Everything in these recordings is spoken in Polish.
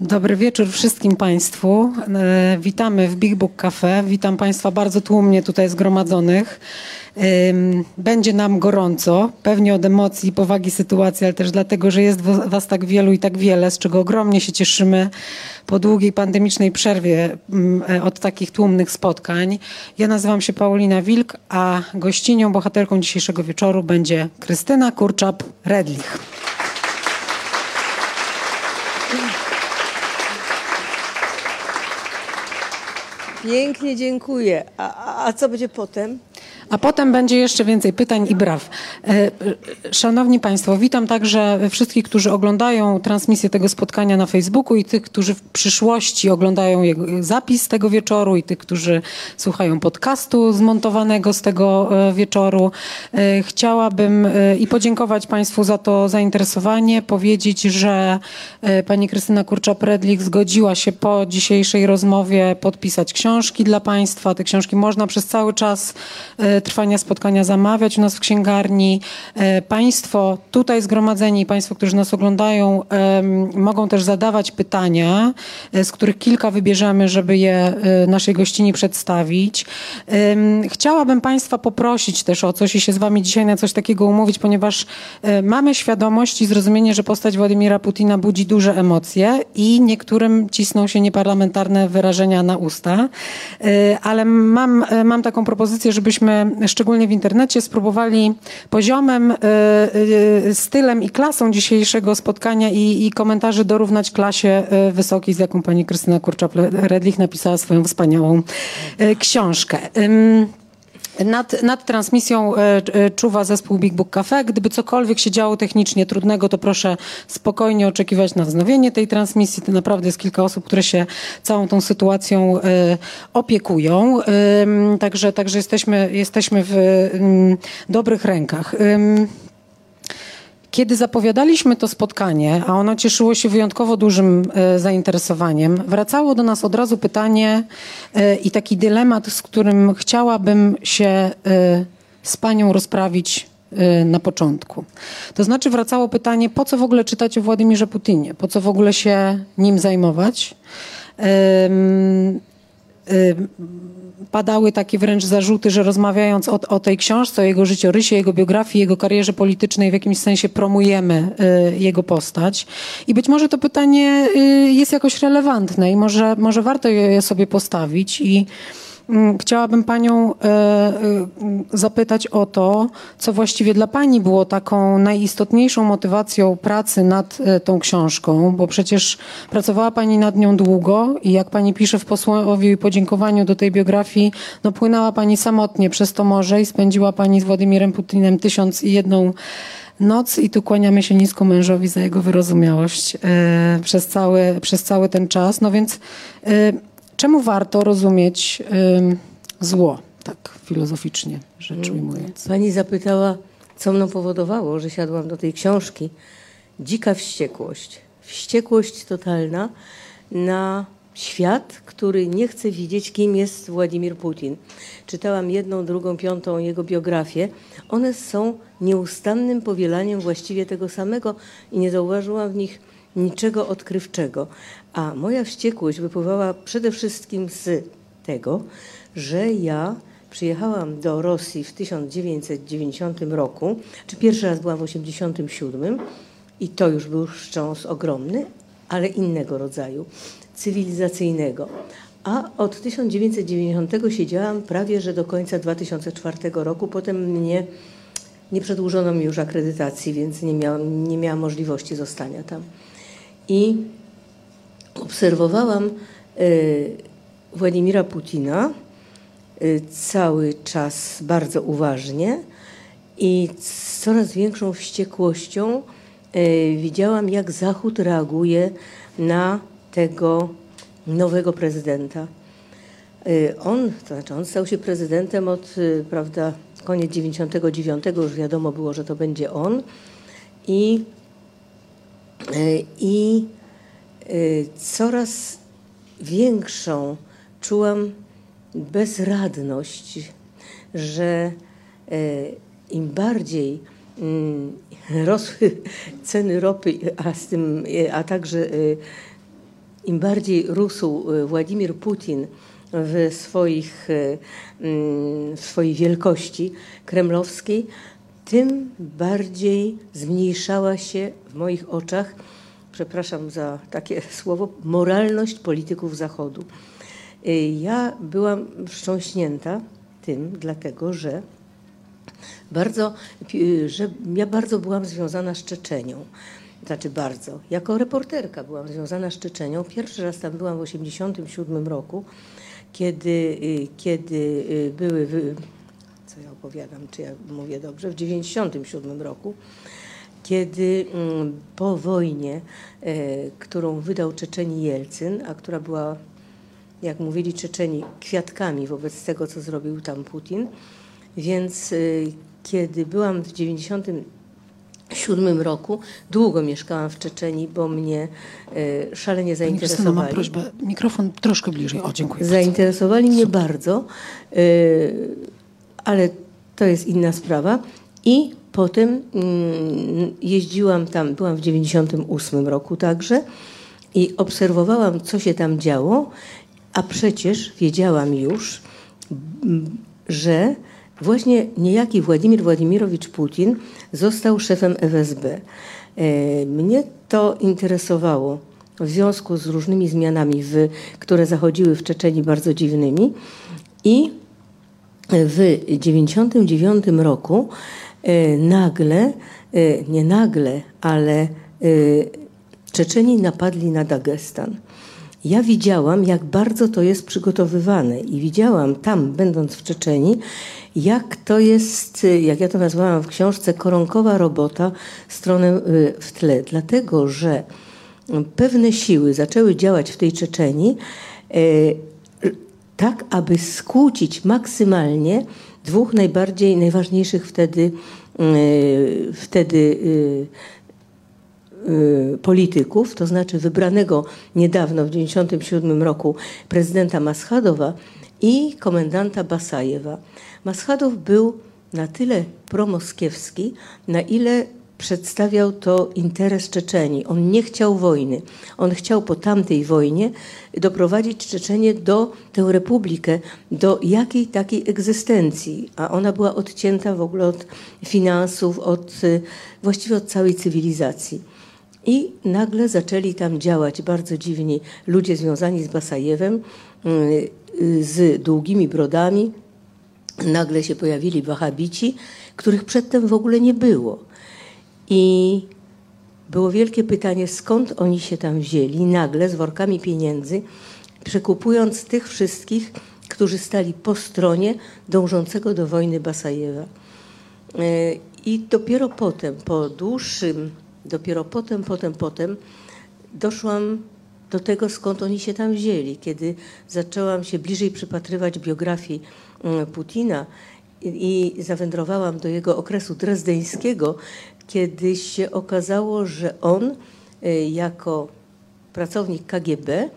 Dobry wieczór wszystkim Państwu. E, witamy w Big Book Cafe. Witam Państwa bardzo tłumnie tutaj zgromadzonych. Będzie nam gorąco, pewnie od emocji i powagi sytuacji, ale też dlatego, że jest Was tak wielu i tak wiele, z czego ogromnie się cieszymy po długiej pandemicznej przerwie mm, e, od takich tłumnych spotkań. Ja nazywam się Paulina Wilk, a gościnią, bohaterką dzisiejszego wieczoru będzie Krystyna Kurczap-Redlich. Pięknie dziękuję. A, a co będzie potem? A potem będzie jeszcze więcej pytań i braw. E, szanowni Państwo, witam także wszystkich, którzy oglądają transmisję tego spotkania na Facebooku i tych, którzy w przyszłości oglądają zapis tego wieczoru i tych, którzy słuchają podcastu zmontowanego z tego e, wieczoru. E, chciałabym i podziękować Państwu za to zainteresowanie, powiedzieć, że pani Krystyna Kurcza-Predlich zgodziła się po dzisiejszej rozmowie podpisać książki dla Państwa. Te książki można przez cały czas trwania spotkania zamawiać u nas w księgarni. E, państwo tutaj zgromadzeni, Państwo, którzy nas oglądają, mogą też zadawać pytania, e, z których kilka wybierzemy, żeby je e, naszej gościni przedstawić. Chciałabym Państwa poprosić też o coś i się z Wami dzisiaj na coś takiego umówić, ponieważ mamy świadomość i zrozumienie, że postać Władimira Putina budzi duże emocje i niektórym cisną się nieparlamentarne wyrażenia na usta, ale mam, mam taką propozycję, żebyśmy szczególnie w internecie, spróbowali poziomem, e, e, stylem i klasą dzisiejszego spotkania i, i komentarzy dorównać klasie e, wysokiej, z jaką pani Krystyna Kurczap-Redlich napisała swoją wspaniałą książkę. Nad, nad transmisją e, e, czuwa zespół Big Book Cafe. Gdyby cokolwiek się działo technicznie trudnego, to proszę spokojnie oczekiwać na wznowienie tej transmisji. To naprawdę jest kilka osób, które się całą tą sytuacją e, opiekują. Także, także jesteśmy, jesteśmy w dobrych rękach. Kiedy zapowiadaliśmy to spotkanie, a ono cieszyło się wyjątkowo dużym e, zainteresowaniem, wracało do nas od razu pytanie e, i taki dylemat, z którym chciałabym się e, z panią rozprawić na początku. To znaczy wracało pytanie, po co w ogóle czytać o Władimirze Putinie? Po co w ogóle się nim zajmować? Padały takie wręcz zarzuty, że rozmawiając o, o, tej książce, o jego życiorysie, jego biografii, jego karierze politycznej w jakimś sensie promujemy y, jego postać. I być może to pytanie y, jest jakoś relevantne i może, może warto je sobie postawić i chciałabym Panią e, e, zapytać o to, co właściwie dla Pani było taką najistotniejszą motywacją pracy nad e, tą książką, bo przecież pracowała Pani nad nią długo i jak Pani pisze w posłowie i podziękowaniu do tej biografii, no płynęła Pani samotnie przez to morze i spędziła Pani z Władimirem Putinem tysiąc i jedną noc i tu kłaniamy się nisko mężowi za jego wyrozumiałość przez, cały, przez cały ten czas. No więc Czemu warto rozumieć zło, tak filozoficznie rzecz mm, ujmując? Pani zapytała, co mną powodowało, że siadłam do tej książki. Dzika wściekłość. Wściekłość totalna na świat, który nie chce widzieć, kim jest Władimir Putin. Czytałam jedną, drugą, piątą jego biografię. One są nieustannym powielaniem właściwie tego samego i nie zauważyłam w nich niczego odkrywczego. A moja wściekłość wypływała przede wszystkim z tego, że ja przyjechałam do Rosji w 1990 roku, czy pierwszy raz byłam w 1987 i to już był wstrząs ogromny, ale innego rodzaju, cywilizacyjnego. A od 1990 siedziałam prawie, że do końca 2004 roku. Potem mnie nie przedłużono mi już akredytacji, więc nie miałam, nie miałam możliwości zostania tam. I obserwowałam y, Władimira Putina y, cały czas bardzo uważnie i z coraz większą wściekłością y, widziałam, jak Zachód reaguje na tego nowego prezydenta. On, to znaczy on stał się prezydentem od, prawda, koniec 99, już wiadomo było, że to będzie on. I, i coraz większą czułam bezradność, że im bardziej mm, rosły ceny ropy, a, z tym, a także im bardziej rósł Władimir Putin w, swoich, mm, w swojej wielkości kremlowskiej, tym bardziej zmniejszała się w moich oczach, przepraszam za takie słowo, moralność polityków Zachodu. Ja byłam wstrząśnięta tym, dlatego że bardzo, że ja bardzo byłam związana z Czeczenią. Znaczy bardzo. Jako reporterka byłam związana z Czeczenią. Pierwszy raz tam byłam w 1987 roku, kiedy, y, kiedy y, były, co ja opowiadam, czy ja mówię dobrze, w 1997 roku, kiedy mm, po wojnie, e, którą wydał Czeczeni Jelcyn, a która była, jak mówili Czeczeni, kwiatkami wobec tego, co zrobił tam Putin, więc y, kiedy byłam w 97 roku, długo mieszkałam w Czeczeni, bo mnie e, szalenie zainteresowali. mam prośbę, mikrofon troszkę bliżej. O, dziękuję. Zainteresowali bardzo. mnie bardzo, e, ale to jest inna sprawa. I potem mm, jeździłam tam, byłam w 98 roku także i obserwowałam, co się tam działo, a przecież wiedziałam już, że Właśnie niejaki Władimir Władimirowicz Putin został szefem FSB. E, mnie to interesowało w związku z różnymi zmianami, w, które zachodziły w Czeczeni bardzo dziwnymi. I w 1999 roku nagle, e, nie nagle, ale Czeczeni napadli na Dagestan. Ja widziałam, jak bardzo to jest przygotowywane i widziałam tam, będąc w Czeczeni, jak to jest, jak ja to nazwałam w książce, koronkowa robota stronę y, w tle. Dlatego, że pewne siły zaczęły działać w tej Czeczeni y, tak, aby skłócić maksymalnie dwóch najbardziej, najważniejszych wtedy, y, wtedy polityków, to znaczy wybranego niedawno w 1997 roku prezydenta Maschadowa i komendanta Basajewa. Maschadow był na tyle promoskiewski, na ile przedstawiał to interes Czeczeni. On nie chciał wojny. On chciał po tamtej wojnie doprowadzić Czeczenię do tę republikę, do jakiej takiej egzystencji, a ona była odcięta w ogóle od finansów, od, właściwie od całej cywilizacji. I nagle zaczęli tam działać bardzo dziwni ludzie związani z Basajewem, y, z długimi brodami, nagle się pojawili wahabici, których przedtem w ogóle nie było. I było wielkie pytanie, skąd oni się tam wzięli, nagle z workami pieniędzy, przekupując tych wszystkich, którzy stali po stronie dążącego do wojny Basajewa. E, I dopiero potem, po dłuższym, dopiero potem, potem, potem doszłam do tego, skąd oni się tam wzięli. Kiedy zaczęłam się bliżej przypatrywać biografii mm, Putina i, zawędrowałam do jego okresu drezdeńskiego, kiedy się okazało, że on y, jako pracownik KGB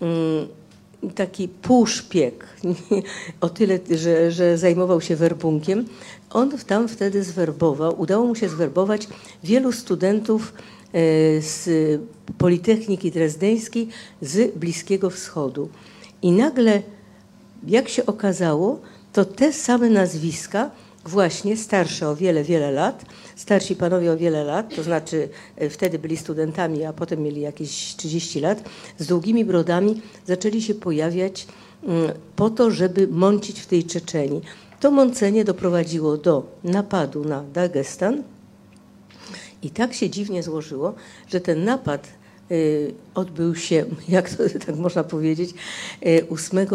mm, taki półszpieg, o tyle, że, że zajmował się werbunkiem, on tam wtedy zwerbował, udało mu się zwerbować wielu studentów E, z Politechniki Drezdeńskiej z Bliskiego Wschodu. I nagle, jak się okazało, to te same nazwiska, właśnie starsze o wiele, wiele lat, starsi panowie o wiele lat, to znaczy e, wtedy byli studentami, a potem mieli jakieś 30 lat, z długimi brodami zaczęli się pojawiać mm, po to, żeby mącić w tej Czeczeni. To mącenie doprowadziło do napadu na Dagestan, i tak się dziwnie złożyło, że ten napad odbył się, jak to tak można powiedzieć, 8, y,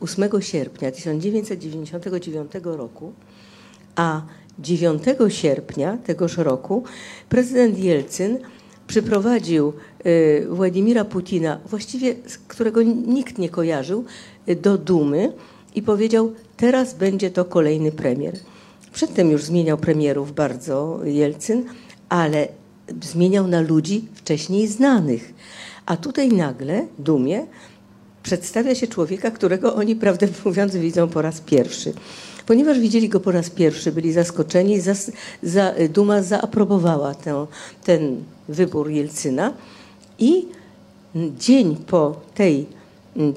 8 y, sierpnia 1999 roku, a 9 sierpnia tegoż roku prezydent Jelcyn przyprowadził y, Władimira Putina, właściwie którego nikt nie kojarzył, y, do Dumy i powiedział: Teraz będzie to kolejny premier. Przedtem już zmieniał premierów bardzo Jelcyn, ale zmieniał na ludzi wcześniej znanych. A tutaj nagle, Dumie, przedstawia się człowieka, którego oni, prawdę mówiąc, widzą po raz pierwszy. Ponieważ widzieli go po raz pierwszy, byli zaskoczeni, za, za, Duma zaaprobowała tę, ten wybór Jelcyna i dzień po tej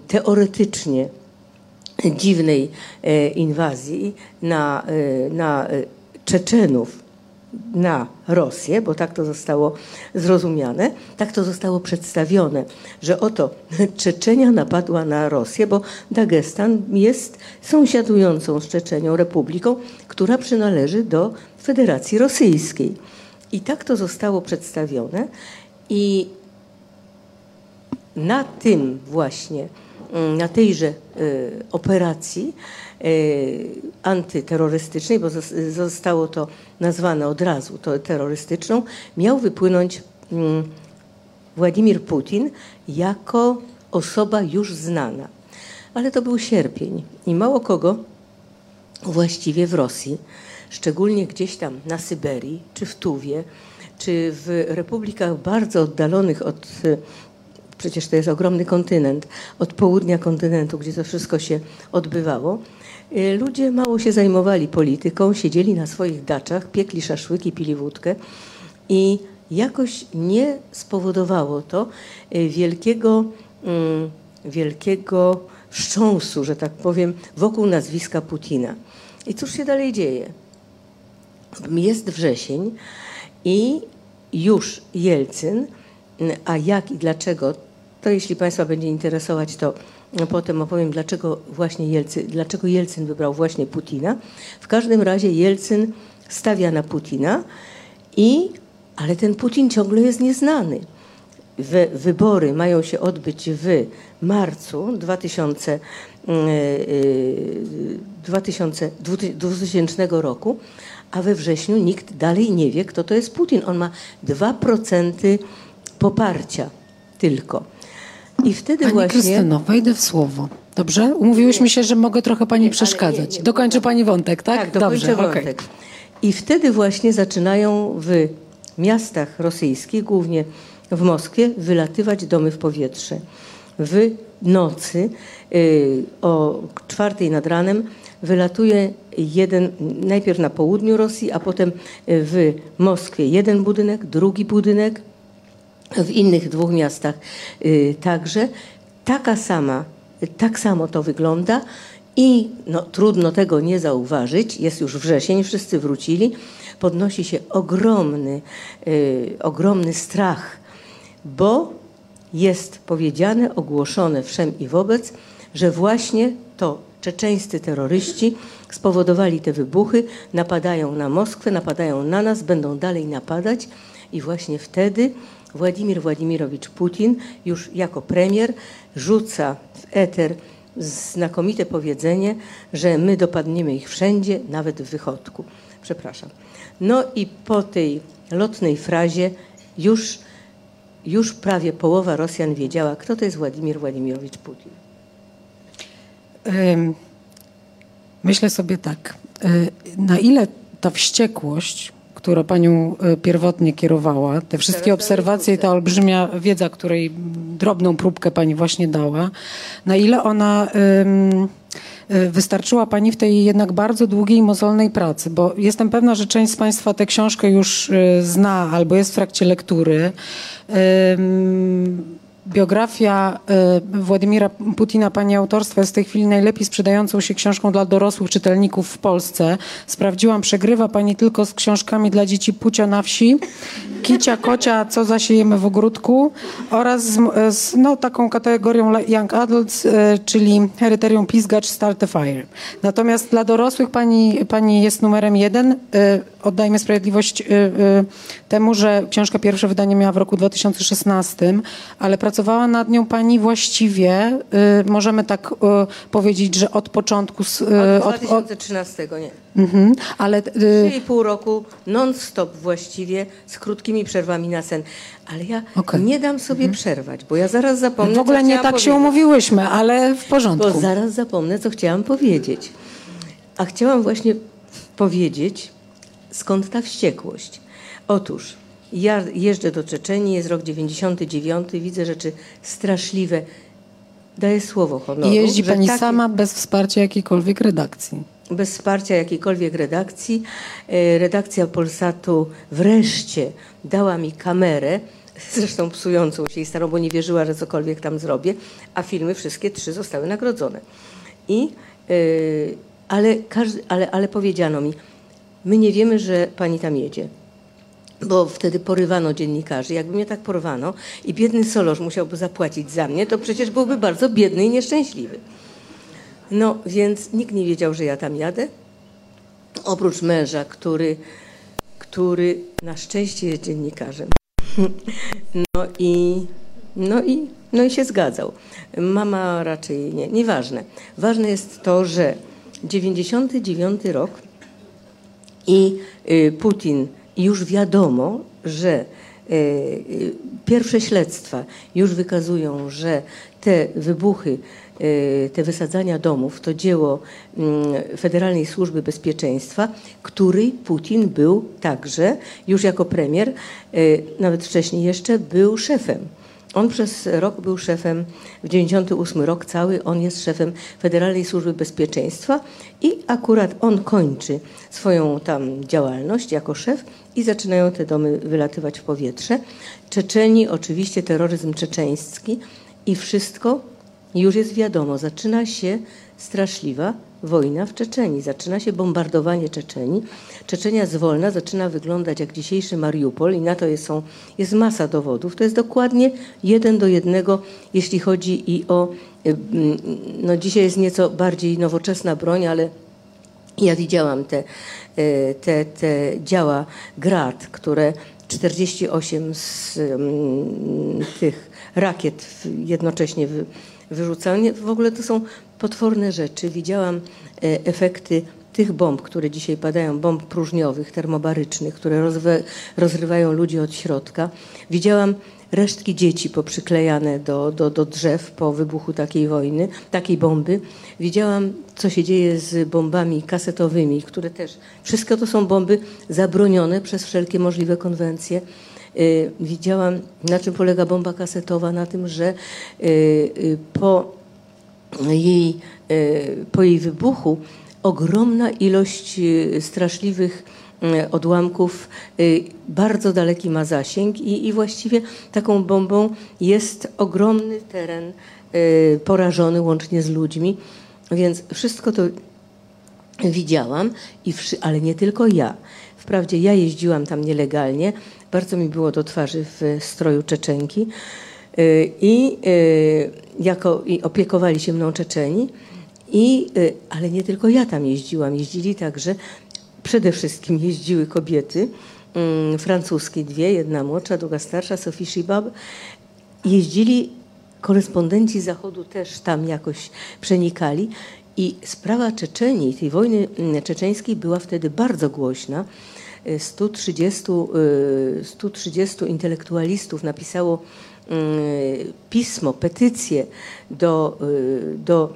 teoretycznie dziwnej e, inwazji na, e, na e, Czeczenów na Rosję, bo tak to zostało zrozumiane, tak to zostało przedstawione, że oto Czeczenia napadła na Rosję, bo Dagestan jest sąsiadującą z Czeczenią republiką, która przynależy do Federacji Rosyjskiej. I tak to zostało przedstawione i na tym właśnie, na tejże y, operacji antyterrorystycznej, bo zostało to nazwane od razu to terrorystyczną, miał wypłynąć mm, Władimir Putin jako osoba już znana. Ale to był sierpień i mało kogo właściwie w Rosji, szczególnie gdzieś tam na Syberii, czy w Tuwie, czy w republikach bardzo oddalonych od przecież to jest ogromny kontynent, od południa kontynentu, gdzie to wszystko się odbywało, ludzie mało się zajmowali polityką, siedzieli na swoich daczach, piekli szaszłyki, pili wódkę i jakoś nie spowodowało to y, wielkiego, mm, wielkiego wstrząsu, że tak powiem, wokół nazwiska Putina. I cóż się dalej dzieje? Jest wrzesień i już Jelcyn, a jak i dlaczego, to jeśli Państwa będzie interesować, to potem opowiem, dlaczego właśnie Jelcyn, dlaczego Jelcyn wybrał właśnie Putina. W każdym razie Jelcyn stawia na Putina, i, ale ten Putin ciągle jest nieznany. Wy, wybory mają się odbyć w marcu 2000, 2000, 2000 roku, a we wrześniu nikt dalej nie wie, kto to jest Putin. On ma 2% poparcia tylko. I wtedy pani właśnie... Krystyno, wejdę w słowo. Dobrze? Umówiłyśmy się, że mogę trochę pani nie, przeszkadzać. Nie, nie, Dokończy pani wątek, tak? Tak, Dobrze, wątek. Okay. I wtedy właśnie zaczynają w miastach rosyjskich, głównie w Moskwie, wylatywać domy w powietrze. W nocy y, o czwartej nad ranem wylatuje jeden, najpierw na południu Rosji, a potem w Moskwie jeden budynek, drugi budynek, w innych dwóch miastach y, także. Taka sama, tak samo to wygląda i no, trudno tego nie zauważyć. Jest już wrzesień, wszyscy wrócili. Podnosi się ogromny, y, ogromny strach, bo jest powiedziane, ogłoszone wszem i wobec, że właśnie to czeczeńscy terroryści spowodowali te wybuchy, napadają na Moskwę, napadają na nas, będą dalej napadać i właśnie wtedy Władimir Władimirowicz Putin już jako premier rzuca w eter znakomite powiedzenie, że my dopadniemy ich wszędzie, nawet w wychodku. Przepraszam. No i po tej lotnej frazie już, już prawie połowa Rosjan wiedziała, kto to jest Władimir Władimirowicz Putin. Myślę sobie tak, e, na ile ta wściekłość która panią e, pierwotnie kierowała, te wszystkie obserwacje i ta olbrzymia wiedza, której drobną próbkę pani właśnie dała, na ile ona e, wystarczyła Pani w tej jednak bardzo długiej, mozolnej pracy, bo jestem pewna, że część z Państwa tę książkę już e, zna albo jest w trakcie lektury. Biografia y, Władimira Putina, pani autorstwa, jest w tej chwili najlepiej sprzedającą się książką dla dorosłych czytelników w Polsce. Sprawdziłam, przegrywa pani tylko z książkami dla dzieci Pucia na wsi, Kicia, Kocia, Co zasiejemy w ogródku oraz z, z no, taką kategorią Young Adults, y, czyli Heryterium Pisgacz, Start the Fire. Natomiast dla dorosłych pani, pani jest numerem jeden. Oddajmy sprawiedliwość y, y, temu, że książka pierwsze wydanie miała w roku 2016, ale pracowała nad nią pani właściwie, y, możemy tak powiedzieć, że od początku... s- y, Od 2013 nie. Mhm, ale y, 3,5 roku non-stop właściwie, z krótkimi przerwami na sen. Ale ja Okej. nie dam sobie przerwać, bo ja zaraz zapomnę, w ogóle nie tak się powiedzieć. umówiłyśmy, ale w porządku. Bo zaraz zapomnę, co chciałam powiedzieć. A chciałam właśnie powiedzieć, skąd ta wściekłość. Otóż ja jeżdżę do Czeczenii, jest rok 99, widzę rzeczy straszliwe. Daję słowo honoru. I jeździ pani takie- sama bez wsparcia jakiejkolwiek redakcji. bez wsparcia jakiejkolwiek redakcji. E, Redakcja Polsatu wreszcie dała mi kamerę, zresztą psującą się i starą, bo nie wierzyła, że cokolwiek tam zrobię, a filmy wszystkie trzy zostały nagrodzone. I, e, ale, ale, ale powiedziano mi, my nie wiemy, że pani tam jedzie. Bo wtedy porywano dziennikarzy. Jakby mnie tak porwano i biedny Solosz musiałby zapłacić za mnie, to przecież byłby bardzo biedny i nieszczęśliwy. No więc nikt nie wiedział, że ja tam jadę. Oprócz męża, który, który na szczęście jest dziennikarzem. No i, no i, no i się zgadzał. Mama raczej nie, nieważne. Ważne jest to, że 99 rok i y, Putin, już wiadomo, że y, y, pierwsze śledztwa już wykazują, że te wybuchy, te wysadzania domów to dzieło mm, Federalnej Służby Bezpieczeństwa, której Putin był także już jako premier, nawet wcześniej jeszcze był szefem. On przez rok był szefem, w 98 rok cały, on jest szefem Federalnej Służby Bezpieczeństwa i akurat on kończy swoją tam działalność jako szef i zaczynają te domy wylatywać w powietrze. Czeczeni, oczywiście terroryzm czeczeński i wszystko już jest wiadomo, zaczyna się straszliwa wojna w Czeczenii, zaczyna się bombardowanie Czeczenii. Czeczenia zwolna zaczyna wyglądać jak dzisiejszy Mariupol i na to jest, są, jest masa dowodów. To jest dokładnie jeden do jednego, jeśli chodzi i o, mm, no dzisiaj jest nieco bardziej nowoczesna broń, ale ja widziałam te, e, te, te działa Grad, które 48 z mm, tych rakiet jednocześnie wy, wyrzucają. W ogóle to są potworne rzeczy. Widziałam e, efekty tych bomb, które dzisiaj padają, bomb próżniowych, termobarycznych, które rozrywają ludzi od środka. Widziałam resztki dzieci poprzyklejane do, do, do drzew po wybuchu takiej wojny, takiej bomby. Widziałam, co się dzieje z bombami kasetowymi, które też, wszystko to są bomby zabronione przez wszelkie możliwe konwencje. Y, Widziałam, na czym polega bomba kasetowa, na tym, że y, po jej, y, po jej wybuchu ogromna ilość y, straszliwych y, odłamków bardzo daleki ma zasięg i, i właściwie taką bombą jest ogromny teren porażony łącznie z ludźmi. Więc wszystko to widziałam, i ale nie tylko ja. Wprawdzie ja jeździłam tam nielegalnie, bardzo mi było do twarzy w stroju Czeczenki i, y, jako, i opiekowali się mną Czeczeni, i, y, ale nie tylko ja tam jeździłam, jeździli także, przede wszystkim jeździły kobiety, mm, francuskie dwie, jedna młodsza, druga starsza, Sophie Shibab, jeździli korespondenci Zachodu też tam jakoś przenikali. I sprawa Czeczenii, tej wojny mm, czeczeńskiej była wtedy bardzo głośna. Y, 130, y, 130 intelektualistów napisało y, pismo, petycję do, y, do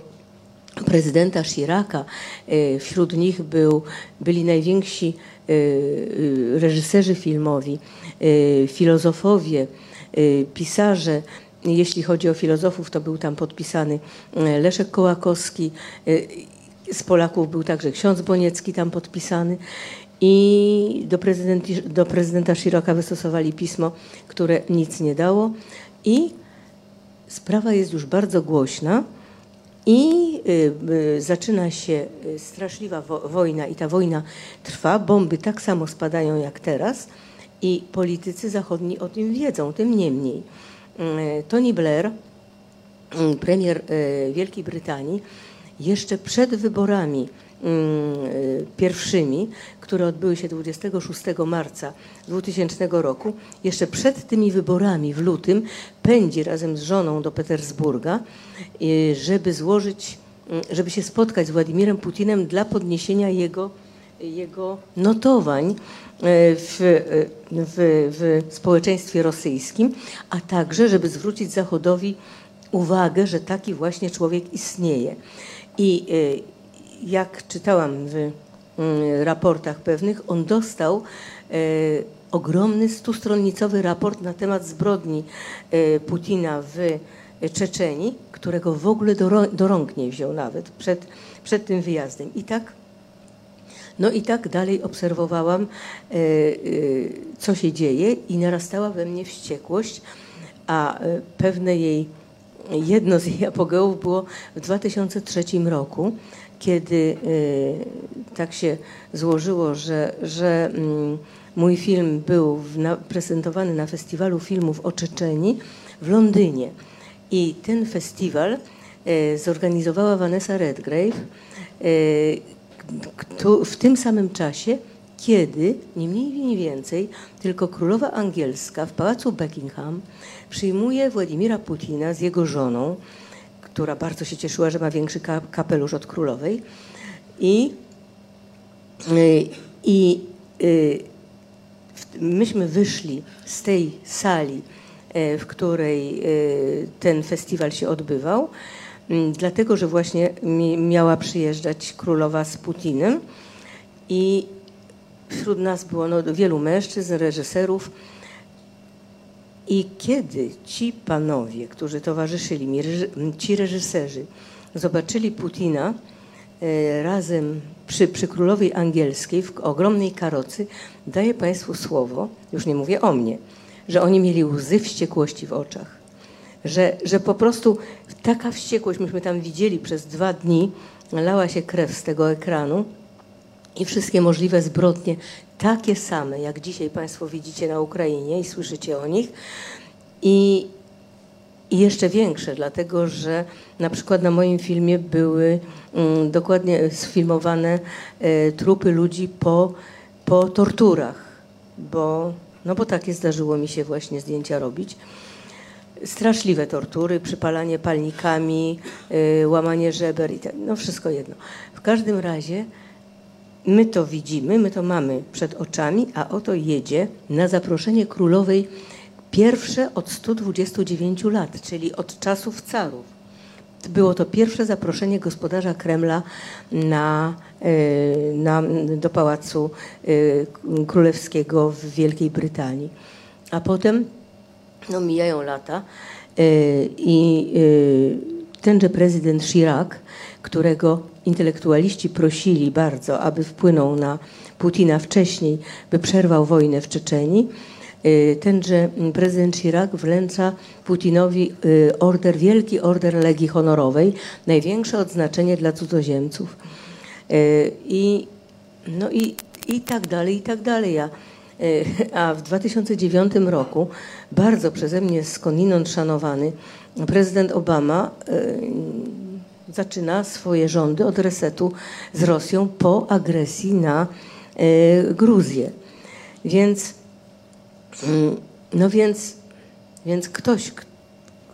prezydenta Chiraca. Y, Wśród nich był, byli najwięksi y, y, reżyserzy filmowi, y, filozofowie, y, pisarze. Jeśli chodzi o filozofów, to był tam podpisany y, Leszek Kołakowski. y, Z Polaków był także ksiądz Boniecki tam podpisany. I do, prezydent, do prezydenta Chiraca wystosowali pismo, które nic nie dało. I sprawa jest już bardzo głośna. I y, y, zaczyna się y, straszliwa wo- wojna i ta wojna trwa. Bomby tak samo spadają jak teraz i politycy zachodni o tym wiedzą, tym niemniej. Tony Blair, premier Wielkiej Brytanii, jeszcze przed wyborami pierwszymi, które odbyły się 26 marca 2000 roku, jeszcze przed tymi wyborami w lutym pędzi razem z żoną do Petersburga, y, żeby złożyć, y, żeby się spotkać z Władimirem Putinem dla podniesienia jego, jego notowań w, w, w społeczeństwie rosyjskim, a także żeby zwrócić Zachodowi uwagę, że taki właśnie człowiek istnieje. I jak czytałam w mm, raportach pewnych, on dostał e, ogromny stustronnicowy raport na temat zbrodni e, Putina w Czeczeni, którego w ogóle do, do rąk nie wziął nawet przed, przed tym wyjazdem. I tak no i tak dalej obserwowałam, e, co się dzieje i narastała we mnie wściekłość, a pewne jej, jedno z jej apogeów było w 2003 roku, kiedy y, tak się złożyło, że, że mm, mój film był prezentowany na festiwalu filmów o Czeczeni w Londynie. I ten festiwal y, zorganizowała Vanessa Redgrave y, w tym samym czasie, kiedy nie mniej nie więcej, tylko królowa angielska w pałacu Buckingham przyjmuje Władimira Putina z jego żoną, która bardzo się cieszyła, że ma większy kapelusz od królowej. I, i y, myśmy wyszli z tej sali, e, w której e, ten festiwal się odbywał, dlatego że właśnie miała przyjeżdżać królowa z Putinem i wśród nas było no, wielu mężczyzn, reżyserów, i kiedy ci panowie, którzy towarzyszyli mi, ci reżyserzy, zobaczyli Putina e, razem przy, przy królowej angielskiej w ogromnej karocy, daję Państwu słowo, już nie mówię o mnie, że oni mieli łzy wściekłości w oczach. Że, że po prostu taka wściekłość, myśmy tam widzieli przez dwa dni, lała się krew z tego ekranu i wszystkie możliwe zbrodnie takie same, jak dzisiaj Państwo widzicie na Ukrainie i słyszycie o nich. I, i jeszcze większe, dlatego że na przykład na moim filmie były mm, dokładnie sfilmowane e, trupy ludzi po, po torturach, bo, no bo takie zdarzyło mi się właśnie zdjęcia robić. Straszliwe tortury, przypalanie palnikami, e, łamanie żeber i tak, no wszystko jedno. W każdym razie My to widzimy, my to mamy przed oczami, a oto jedzie na zaproszenie królowej pierwsze od 129 lat, czyli od czasów carów. Było to pierwsze zaproszenie gospodarza Kremla na, e, na, do Pałacu e, Królewskiego w Wielkiej Brytanii. A potem no, mijają lata e, i tenże prezydent Chirac, którego intelektualiści prosili bardzo, aby wpłynął na Putina wcześniej, by przerwał wojnę w Czeczeni, y, tenże prezydent Chirac wręcza Putinowi y, order, wielki order Legii Honorowej, największe odznaczenie dla cudzoziemców. Y, I, no i, i tak dalej, i tak dalej. Ja, a w 2009 roku bardzo przeze mnie skądinąd szanowany prezydent Obama zaczyna swoje rządy od resetu z Rosją po agresji na y, Gruzję. Więc, y, no więc, więc ktoś,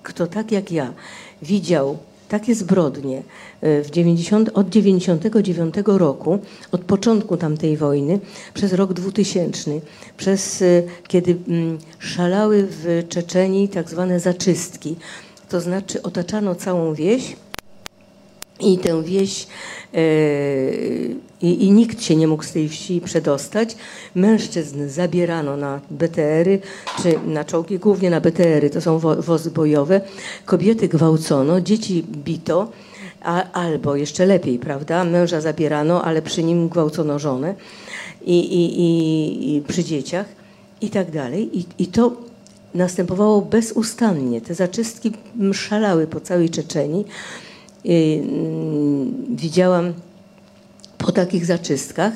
kto tak jak ja widział takie zbrodnie e, w 90, od 99 roku, od początku tamtej wojny, przez rok 2000, przez kiedy mm, szalały w Czeczeni tak zwane zaczystki, to znaczy otaczano całą wieś i tę wieś e, i, i, nikt się nie mógł z tej wsi przedostać. Mężczyzn zabierano na BTR-y, czy na czołgi, głównie na BTR-y, to są wo, wozy bojowe. Kobiety gwałcono, dzieci bito, a, albo jeszcze lepiej, prawda, męża zabierano, ale przy nim gwałcono żonę i, i, i przy dzieciach i tak dalej. I, to następowało bezustannie. Te zaczystki szalały po całej Czeczeni. Mm, widziałam po takich zaczystkach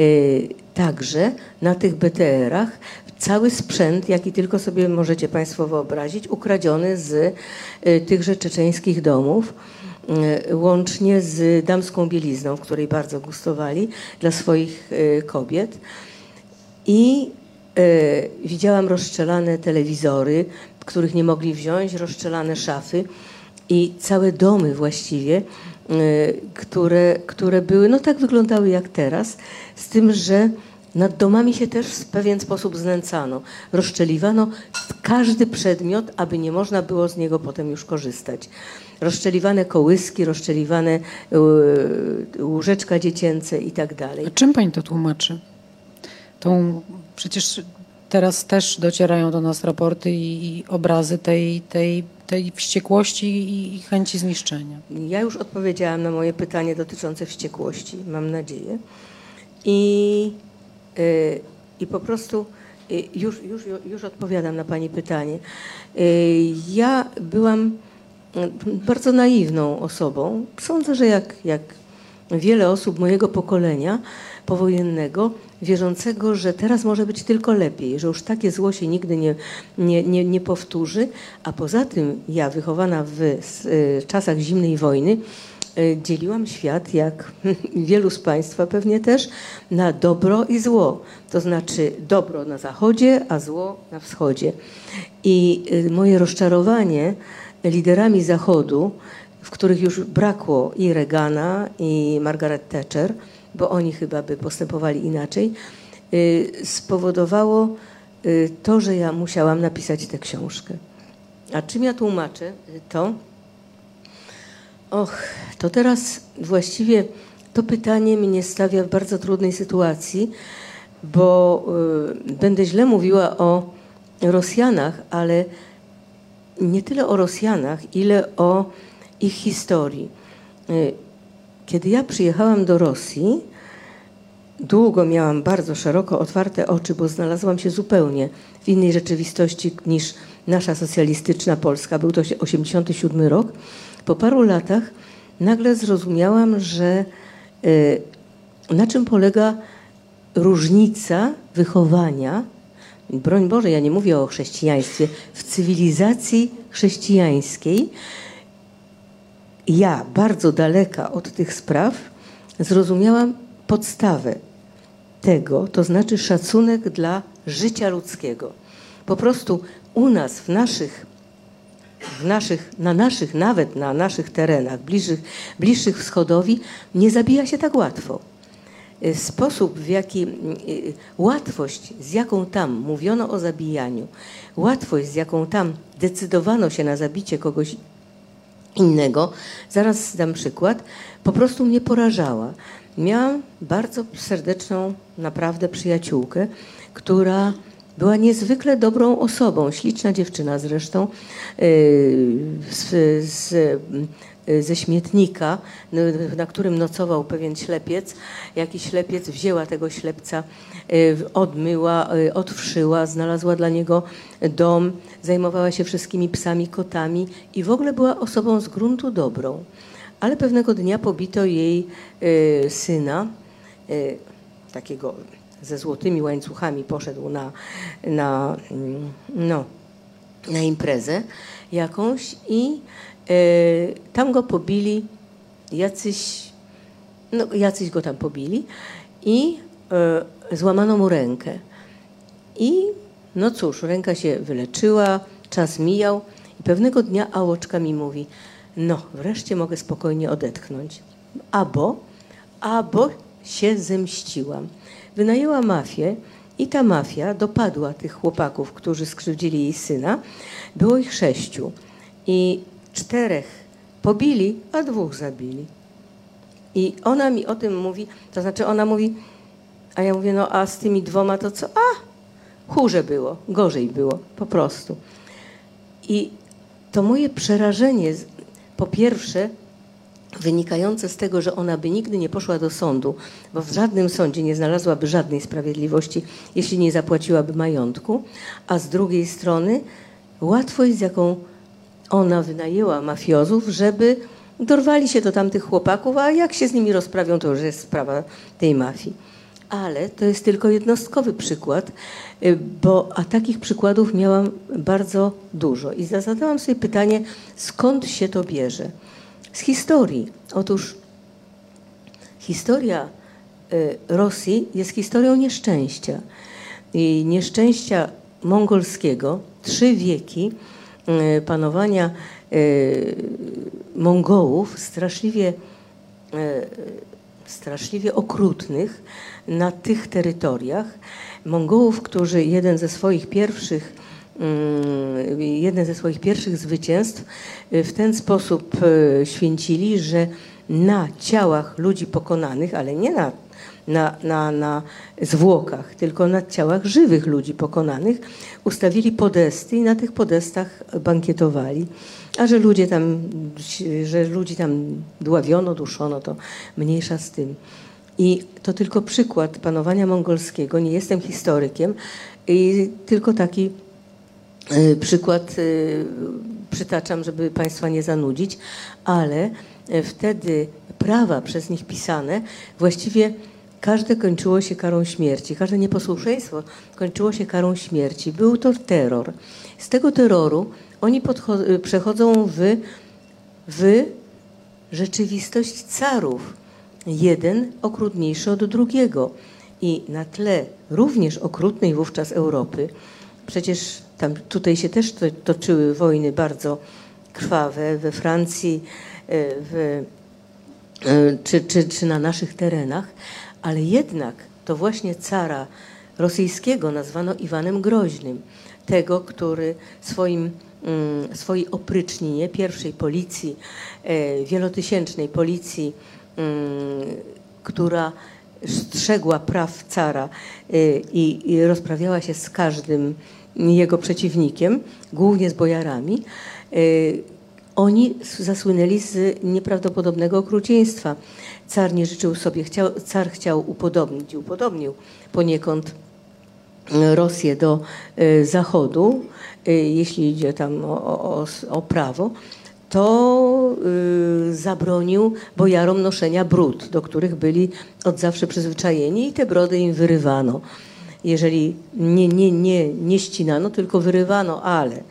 y, także na tych BTR-ach cały sprzęt, jaki tylko sobie możecie Państwo wyobrazić, ukradziony z y, tychże czeczeńskich domów. łącznie z damską bielizną, w której bardzo gustowali dla swoich kobiet. I widziałam rozstrzelane telewizory, których nie mogli wziąć, rozstrzelane szafy i całe domy właściwie, które, które były, no tak wyglądały jak teraz, z tym, że nad domami się też w pewien sposób znęcano. Rozszczeliwano każdy przedmiot, aby nie można było z niego potem już korzystać. Rozszczeliwane kołyski, rozszczeliwane e, łóżeczka dziecięce i tak dalej. A czym pani to tłumaczy? Tą, przecież teraz też docierają do nas raporty i, i obrazy tej, tej, tej wściekłości i, i chęci zniszczenia. Ja już odpowiedziałam na moje pytanie dotyczące wściekłości, mam nadzieję. I Y, I po prostu y, już, już, już odpowiadam na Pani pytanie. Y, ja byłam bardzo naiwną osobą. Sądzę, że jak, jak wiele osób mojego pokolenia powojennego, wierzącego, że teraz może być tylko lepiej, że już takie zło się nigdy nie, nie, nie, nie powtórzy. A poza tym ja, wychowana w czasach zimnej wojny, E, dzieliłam świat, jak wielu z Państwa pewnie też, na dobro i zło. To znaczy dobro na zachodzie, a zło na wschodzie. I e, moje rozczarowanie liderami Zachodu, w których już brakło i Reagana, i Margaret Thatcher, bo oni chyba by postępowali inaczej, e, spowodowało to, że ja musiałam napisać tę książkę. A czym ja tłumaczę to? Och, to teraz właściwie to pytanie mnie stawia w bardzo trudnej sytuacji, bo y, będę źle mówiła o Rosjanach, ale nie tyle o Rosjanach, ile o ich historii. Y, kiedy ja przyjechałam do Rosji, długo miałam bardzo szeroko otwarte oczy, bo znalazłam się zupełnie w innej rzeczywistości niż nasza socjalistyczna Polska. Był to 87 rok. Po paru latach nagle zrozumiałam, że e, na czym polega różnica wychowania, broń Boże, ja nie mówię o chrześcijaństwie, w cywilizacji chrześcijańskiej, ja, bardzo daleka od tych spraw, zrozumiałam podstawę tego, to znaczy szacunek dla życia ludzkiego. Po prostu u nas, w naszych w naszych, na naszych, nawet na naszych terenach, bliższych, bliższych wschodowi, nie zabija się tak łatwo. Y, sposób, w jaki y, łatwość, z jaką tam mówiono o zabijaniu, łatwość, z jaką tam decydowano się na zabicie kogoś innego, zaraz dam przykład, po prostu mnie porażała. Miałam bardzo serdeczną, naprawdę przyjaciółkę, która była niezwykle dobrą osobą, śliczna dziewczyna zresztą, y, z, z, y, ze śmietnika, na którym nocował pewien ślepiec. Jakiś ślepiec wzięła tego ślepca, y, odmyła, odwszyła, znalazła dla niego dom, zajmowała się wszystkimi psami, kotami i w ogóle była osobą z gruntu dobrą. Ale pewnego dnia pobito jej syna, takiego ze złotymi łańcuchami poszedł na, na, mm, no, na imprezę jakąś i e, tam go pobili jacyś, no, jacyś go tam pobili i e, złamano mu rękę. I no cóż, ręka się wyleczyła, czas mijał i pewnego dnia Ałoczka mi mówi, no wreszcie mogę spokojnie odetchnąć. Abo, abo się zemściłam wynajęła mafię i ta mafia dopadła tych chłopaków, którzy skrzywdzili jej syna. Było ich sześciu i czterech pobili, a dwóch zabili. I ona mi o tym mówi, to znaczy ona mówi, a ja mówię, no a z tymi dwoma to co? A, chórze było, gorzej było, po prostu. I to moje przerażenie, po pierwsze, wynikające z tego, że ona by nigdy nie poszła do sądu, bo w żadnym sądzie nie znalazłaby żadnej sprawiedliwości, jeśli nie zapłaciłaby majątku, a z drugiej strony łatwość, z jaką ona wynajęła mafiozów, żeby dorwali się do tamtych chłopaków, a jak się z nimi rozprawią, to już jest sprawa tej mafii. Ale to jest tylko jednostkowy przykład, y, bo a takich przykładów miałam bardzo dużo. I zadałam sobie pytanie, skąd się to bierze? Z historii. Otóż historia Rosji jest historią nieszczęścia. I nieszczęścia mongolskiego, trzy wieki panowania Mongołów, straszliwie, straszliwie okrutnych na tych terytoriach. Mongołów, którzy jeden ze swoich pierwszych mm, jeden ze swoich pierwszych zwycięstw y, w ten sposób y, święcili, że na ciałach ludzi pokonanych, ale nie na, na, na, na zwłokach, tylko na ciałach żywych ludzi pokonanych, ustawili podesty i na tych podestach bankietowali. A że ludzie tam, że ludzi tam dławiono, duszono, to mniejsza z tym. I to tylko przykład panowania mongolskiego. Nie jestem historykiem, i tylko taki przykład y, przytaczam, żeby Państwa nie zanudzić, ale y, wtedy prawa przez nich pisane właściwie każde kończyło się karą śmierci, każde nieposłuszeństwo kończyło się karą śmierci. Był to terror. Z tego terroru oni przechodzą w, w rzeczywistość carów jeden okrutniejszy od drugiego. I na tle również okrutnej wówczas Europy, przecież tam, tutaj się też toczyły wojny bardzo krwawe we Francji e, w, e, czy, czy, czy na naszych terenach, ale jednak to właśnie cara rosyjskiego nazwano Iwanem Groźnym, tego, który swoim, mm, swojej opryczninie pierwszej policji, e, wielotysięcznej policji Mm, która strzegła praw cara y, i, rozprawiała się z każdym jego przeciwnikiem, głównie z bojarami, y, oni zasłynęli z nieprawdopodobnego okrucieństwa. Car nie życzył sobie, chciał, car chciał upodobnić i upodobnił poniekąd Rosję do y, zachodu, jeśli idzie tam o, o, o prawo, to y, zabronił bojarom noszenia brud, do których byli od zawsze przyzwyczajeni i te brody im wyrywano. Jeżeli nie, nie, nie, nie ścinano, tylko wyrywano, ale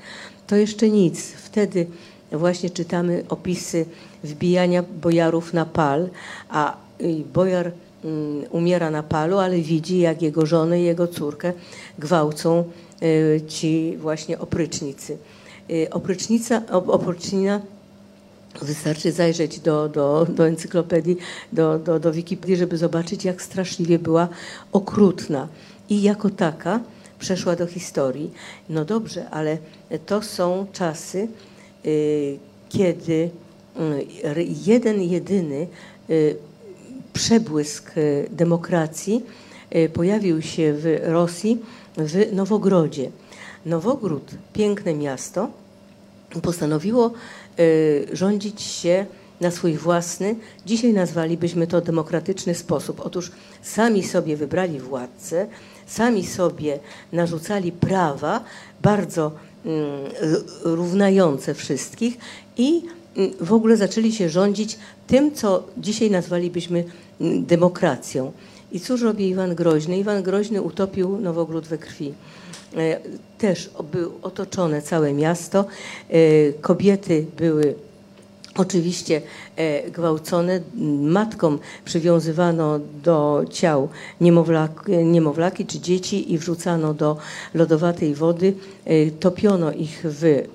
to jeszcze nic. Wtedy właśnie czytamy opisy wbijania bojarów na pal, a y, bojar mm, umiera na palu, ale widzi, jak jego żonę i jego córkę gwałcą y, ci właśnie oprycznicy. Y, oprycznina Wystarczy zajrzeć do, do, do encyklopedii, do, do, do Wikipedii, żeby zobaczyć, jak straszliwie była okrutna. I jako taka przeszła do historii. No dobrze, ale to są czasy, y, kiedy y, jeden, jedyny przebłysk demokracji pojawił się w Rosji, w Nowogrodzie. Nowogród, piękne miasto, postanowiło y, rządzić się na swój własny, dzisiaj nazwalibyśmy to demokratyczny sposób. Otóż sami sobie wybrali władcę, sami sobie narzucali prawa bardzo mm, równające wszystkich i mm, w ogóle zaczęli się rządzić tym, co dzisiaj nazwalibyśmy mm, demokracją. I cóż robi Iwan Groźny? Iwan Groźny utopił Nowogród we krwi. E, też było otoczone całe miasto. E, kobiety były oczywiście e, gwałcone. Matkom przywiązywano do ciał niemowlaki, niemowlaki czy dzieci i wrzucano do lodowatej wody. Topiono ich w,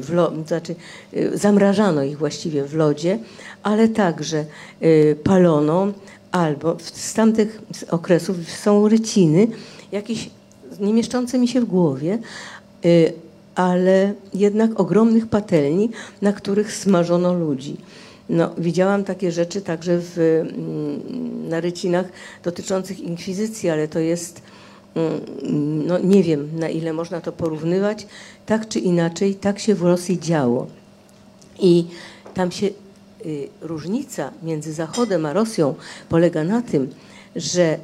w lo, znaczy zamrażano ich właściwie w lodzie, ale także palono albo z tamtych okresów są ryciny, jakieś nie mieszczące mi się w głowie, y, ale jednak ogromnych patelni, na których smażono ludzi. No, widziałam takie rzeczy także w, mm, na rycinach dotyczących inkwizycji, ale to jest, mm, no nie wiem na ile można to porównywać. Tak czy inaczej, tak się w Rosji działo. I tam się y, różnica między Zachodem a Rosją polega na tym, że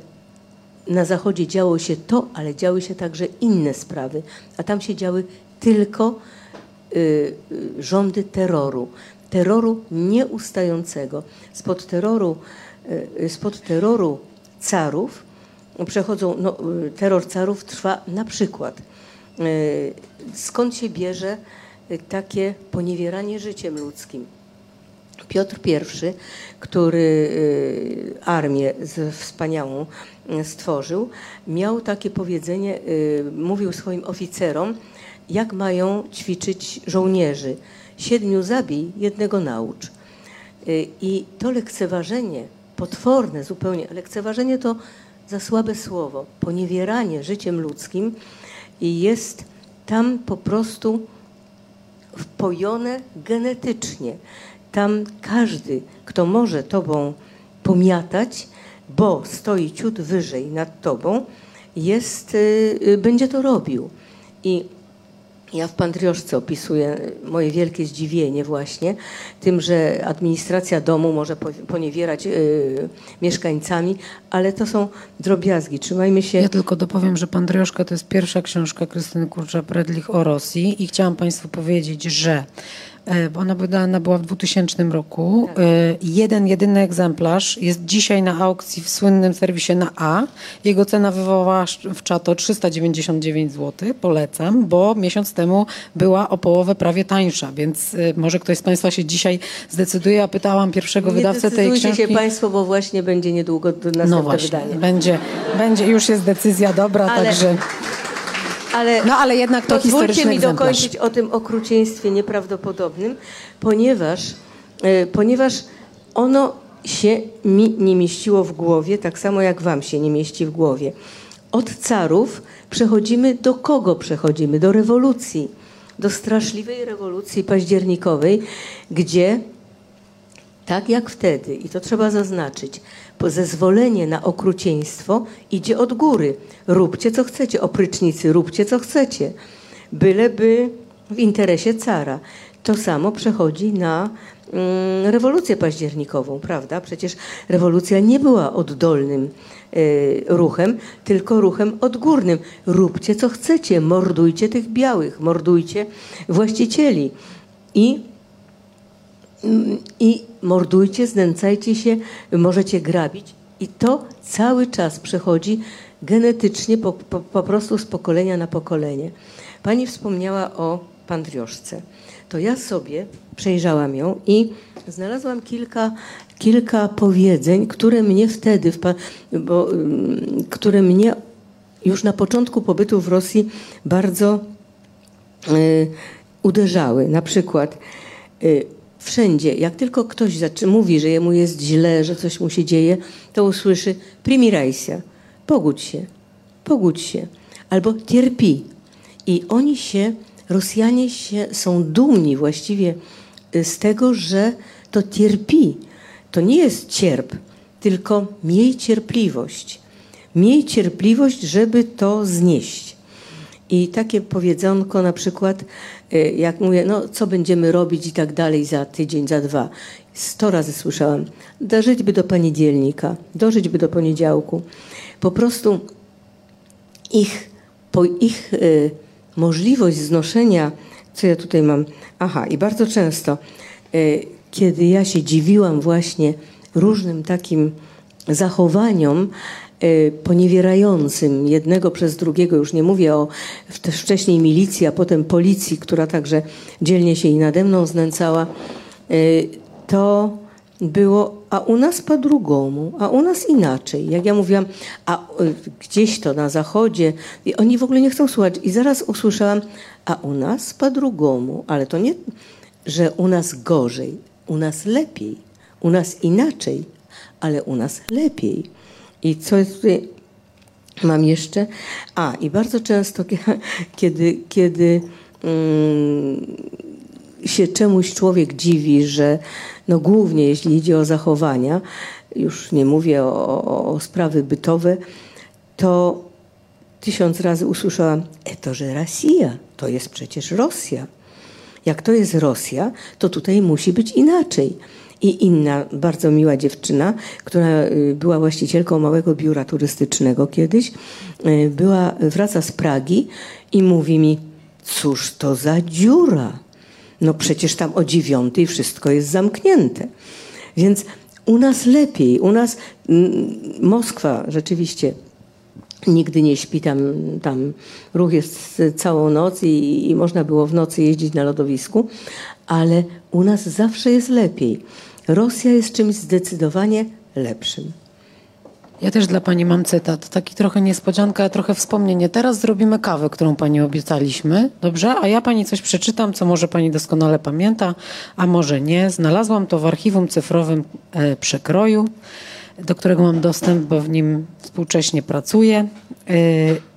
na Zachodzie działo się to, ale działy się także inne sprawy, a tam się działy tylko y, y, rządy terroru. Terroru nieustającego. Spod terroru, y, spod terroru carów przechodzą, no, y, terror carów trwa na przykład. Y, skąd się bierze y, takie poniewieranie życiem ludzkim? Piotr I, który y, armię wspaniałą y, stworzył, miał takie powiedzenie, y, mówił swoim oficerom, jak mają ćwiczyć żołnierzy. Siedmiu zabij, jednego naucz. I to lekceważenie, potworne zupełnie, lekceważenie to za słabe słowo, poniewieranie życiem ludzkim jest tam po prostu wpojone genetycznie. Tam każdy, kto może tobą pomiatać, bo stoi ciut wyżej nad tobą, jest, y, będzie to robił. I ja w Pandrioszce opisuję moje wielkie zdziwienie właśnie tym, że administracja domu może poniewierać yy, mieszkańcami, ale to są drobiazgi. Trzymajmy się. Ja tylko dopowiem, że Pandrioszka to jest pierwsza książka Krystyny Kurcza-Predlich o Rosji i chciałam Państwu powiedzieć, że ona wydana była w 2000 roku. Tak. E, jeden, jedyny egzemplarz jest dzisiaj na aukcji w słynnym serwisie na A. Jego cena wywołała w czato 399 zł. Polecam, bo miesiąc temu była o połowę prawie tańsza, więc e, może ktoś z Państwa się dzisiaj zdecyduje. A pytałam pierwszego Nie wydawcę tej książki. się Państwo, bo właśnie będzie niedługo następne no właśnie, wydanie. Będzie, będzie, już jest decyzja dobra, Ale... także... Ale no ale jednak to Pozwólcie mi dokończyć o tym okrucieństwie nieprawdopodobnym, ponieważ, e, ponieważ ono się mi nie mieściło w głowie, tak samo jak wam się nie mieści w głowie. Od carów przechodzimy do kogo przechodzimy? Do rewolucji, do straszliwej rewolucji październikowej, gdzie tak jak wtedy, i to trzeba zaznaczyć, zezwolenie na okrucieństwo idzie od góry. Róbcie co chcecie, oprycznicy, róbcie co chcecie. Byleby w interesie cara. To samo przechodzi na mm, rewolucję październikową, prawda? Przecież rewolucja nie była oddolnym y, ruchem, tylko ruchem odgórnym. Róbcie co chcecie, mordujcie tych białych, mordujcie właścicieli. I i mordujcie, znęcajcie się, możecie grabić. I to cały czas przechodzi genetycznie, po, po, po prostu z pokolenia na pokolenie. Pani wspomniała o pandrioszce. To ja sobie przejrzałam ją i znalazłam kilka, kilka powiedzeń, które mnie wtedy, bo, które mnie już na początku pobytu w Rosji bardzo y, uderzały. Na przykład y, Wszędzie, jak tylko ktoś mówi, że jemu jest źle, że coś mu się dzieje, to usłyszy primirajsia, pogódź się, pogódź się, albo cierpi. I oni się, Rosjanie się, są dumni właściwie y, z tego, że to cierpi. To nie jest cierp, tylko miej cierpliwość. Miej cierpliwość, żeby to znieść. I takie powiedzonko na przykład, jak mówię, no co będziemy robić i tak dalej za tydzień, za dwa. Sto razy słyszałam, dożyć by do poniedzielnika, dożyć by do poniedziałku. Po prostu ich, po ich y, możliwość znoszenia, co ja tutaj mam, aha, i bardzo często, y, kiedy ja się dziwiłam właśnie różnym takim zachowaniom, Y, poniewierającym jednego przez drugiego, już nie mówię o wcześniej milicji, a potem policji, która także dzielnie się i nade mną znęcała, y, to było, a u nas po drugomu, a u nas inaczej. Jak ja mówiłam, a y, gdzieś to na zachodzie, i oni w ogóle nie chcą słuchać. I zaraz usłyszałam, a u nas po drugomu, ale to nie, że u nas gorzej, u nas lepiej, u nas inaczej, ale u nas lepiej. I co jest tutaj, mam jeszcze? A, i bardzo często, kiedy, kiedy um, się czemuś człowiek dziwi, że no głównie jeśli idzie o zachowania, już nie mówię o, o, o sprawy bytowe, to tysiąc razy usłyszałam, e to, że Rosja, to jest przecież Rosja. Jak to jest Rosja, to tutaj musi być inaczej i inna bardzo miła dziewczyna, która y, była właścicielką małego biura turystycznego kiedyś, y, była, wraca z Pragi i mówi mi, cóż to za dziura? No przecież tam o dziewiątej wszystko jest zamknięte. Więc u nas lepiej, u nas Moskwa rzeczywiście nigdy nie śpi, tam, tam ruch jest całą noc i, i można było w nocy jeździć na lodowisku, ale u nas zawsze jest lepiej. Rosja jest czymś zdecydowanie lepszym. Ja też dla Pani mam cytat, taki trochę niespodzianka, trochę wspomnienie. Teraz zrobimy kawę, którą Pani obiecaliśmy, dobrze? A ja Pani coś przeczytam, co może Pani doskonale pamięta, a może nie. Znalazłam to w archiwum cyfrowym e, Przekroju, do którego mam dostęp, bo w nim współcześnie pracuję. E,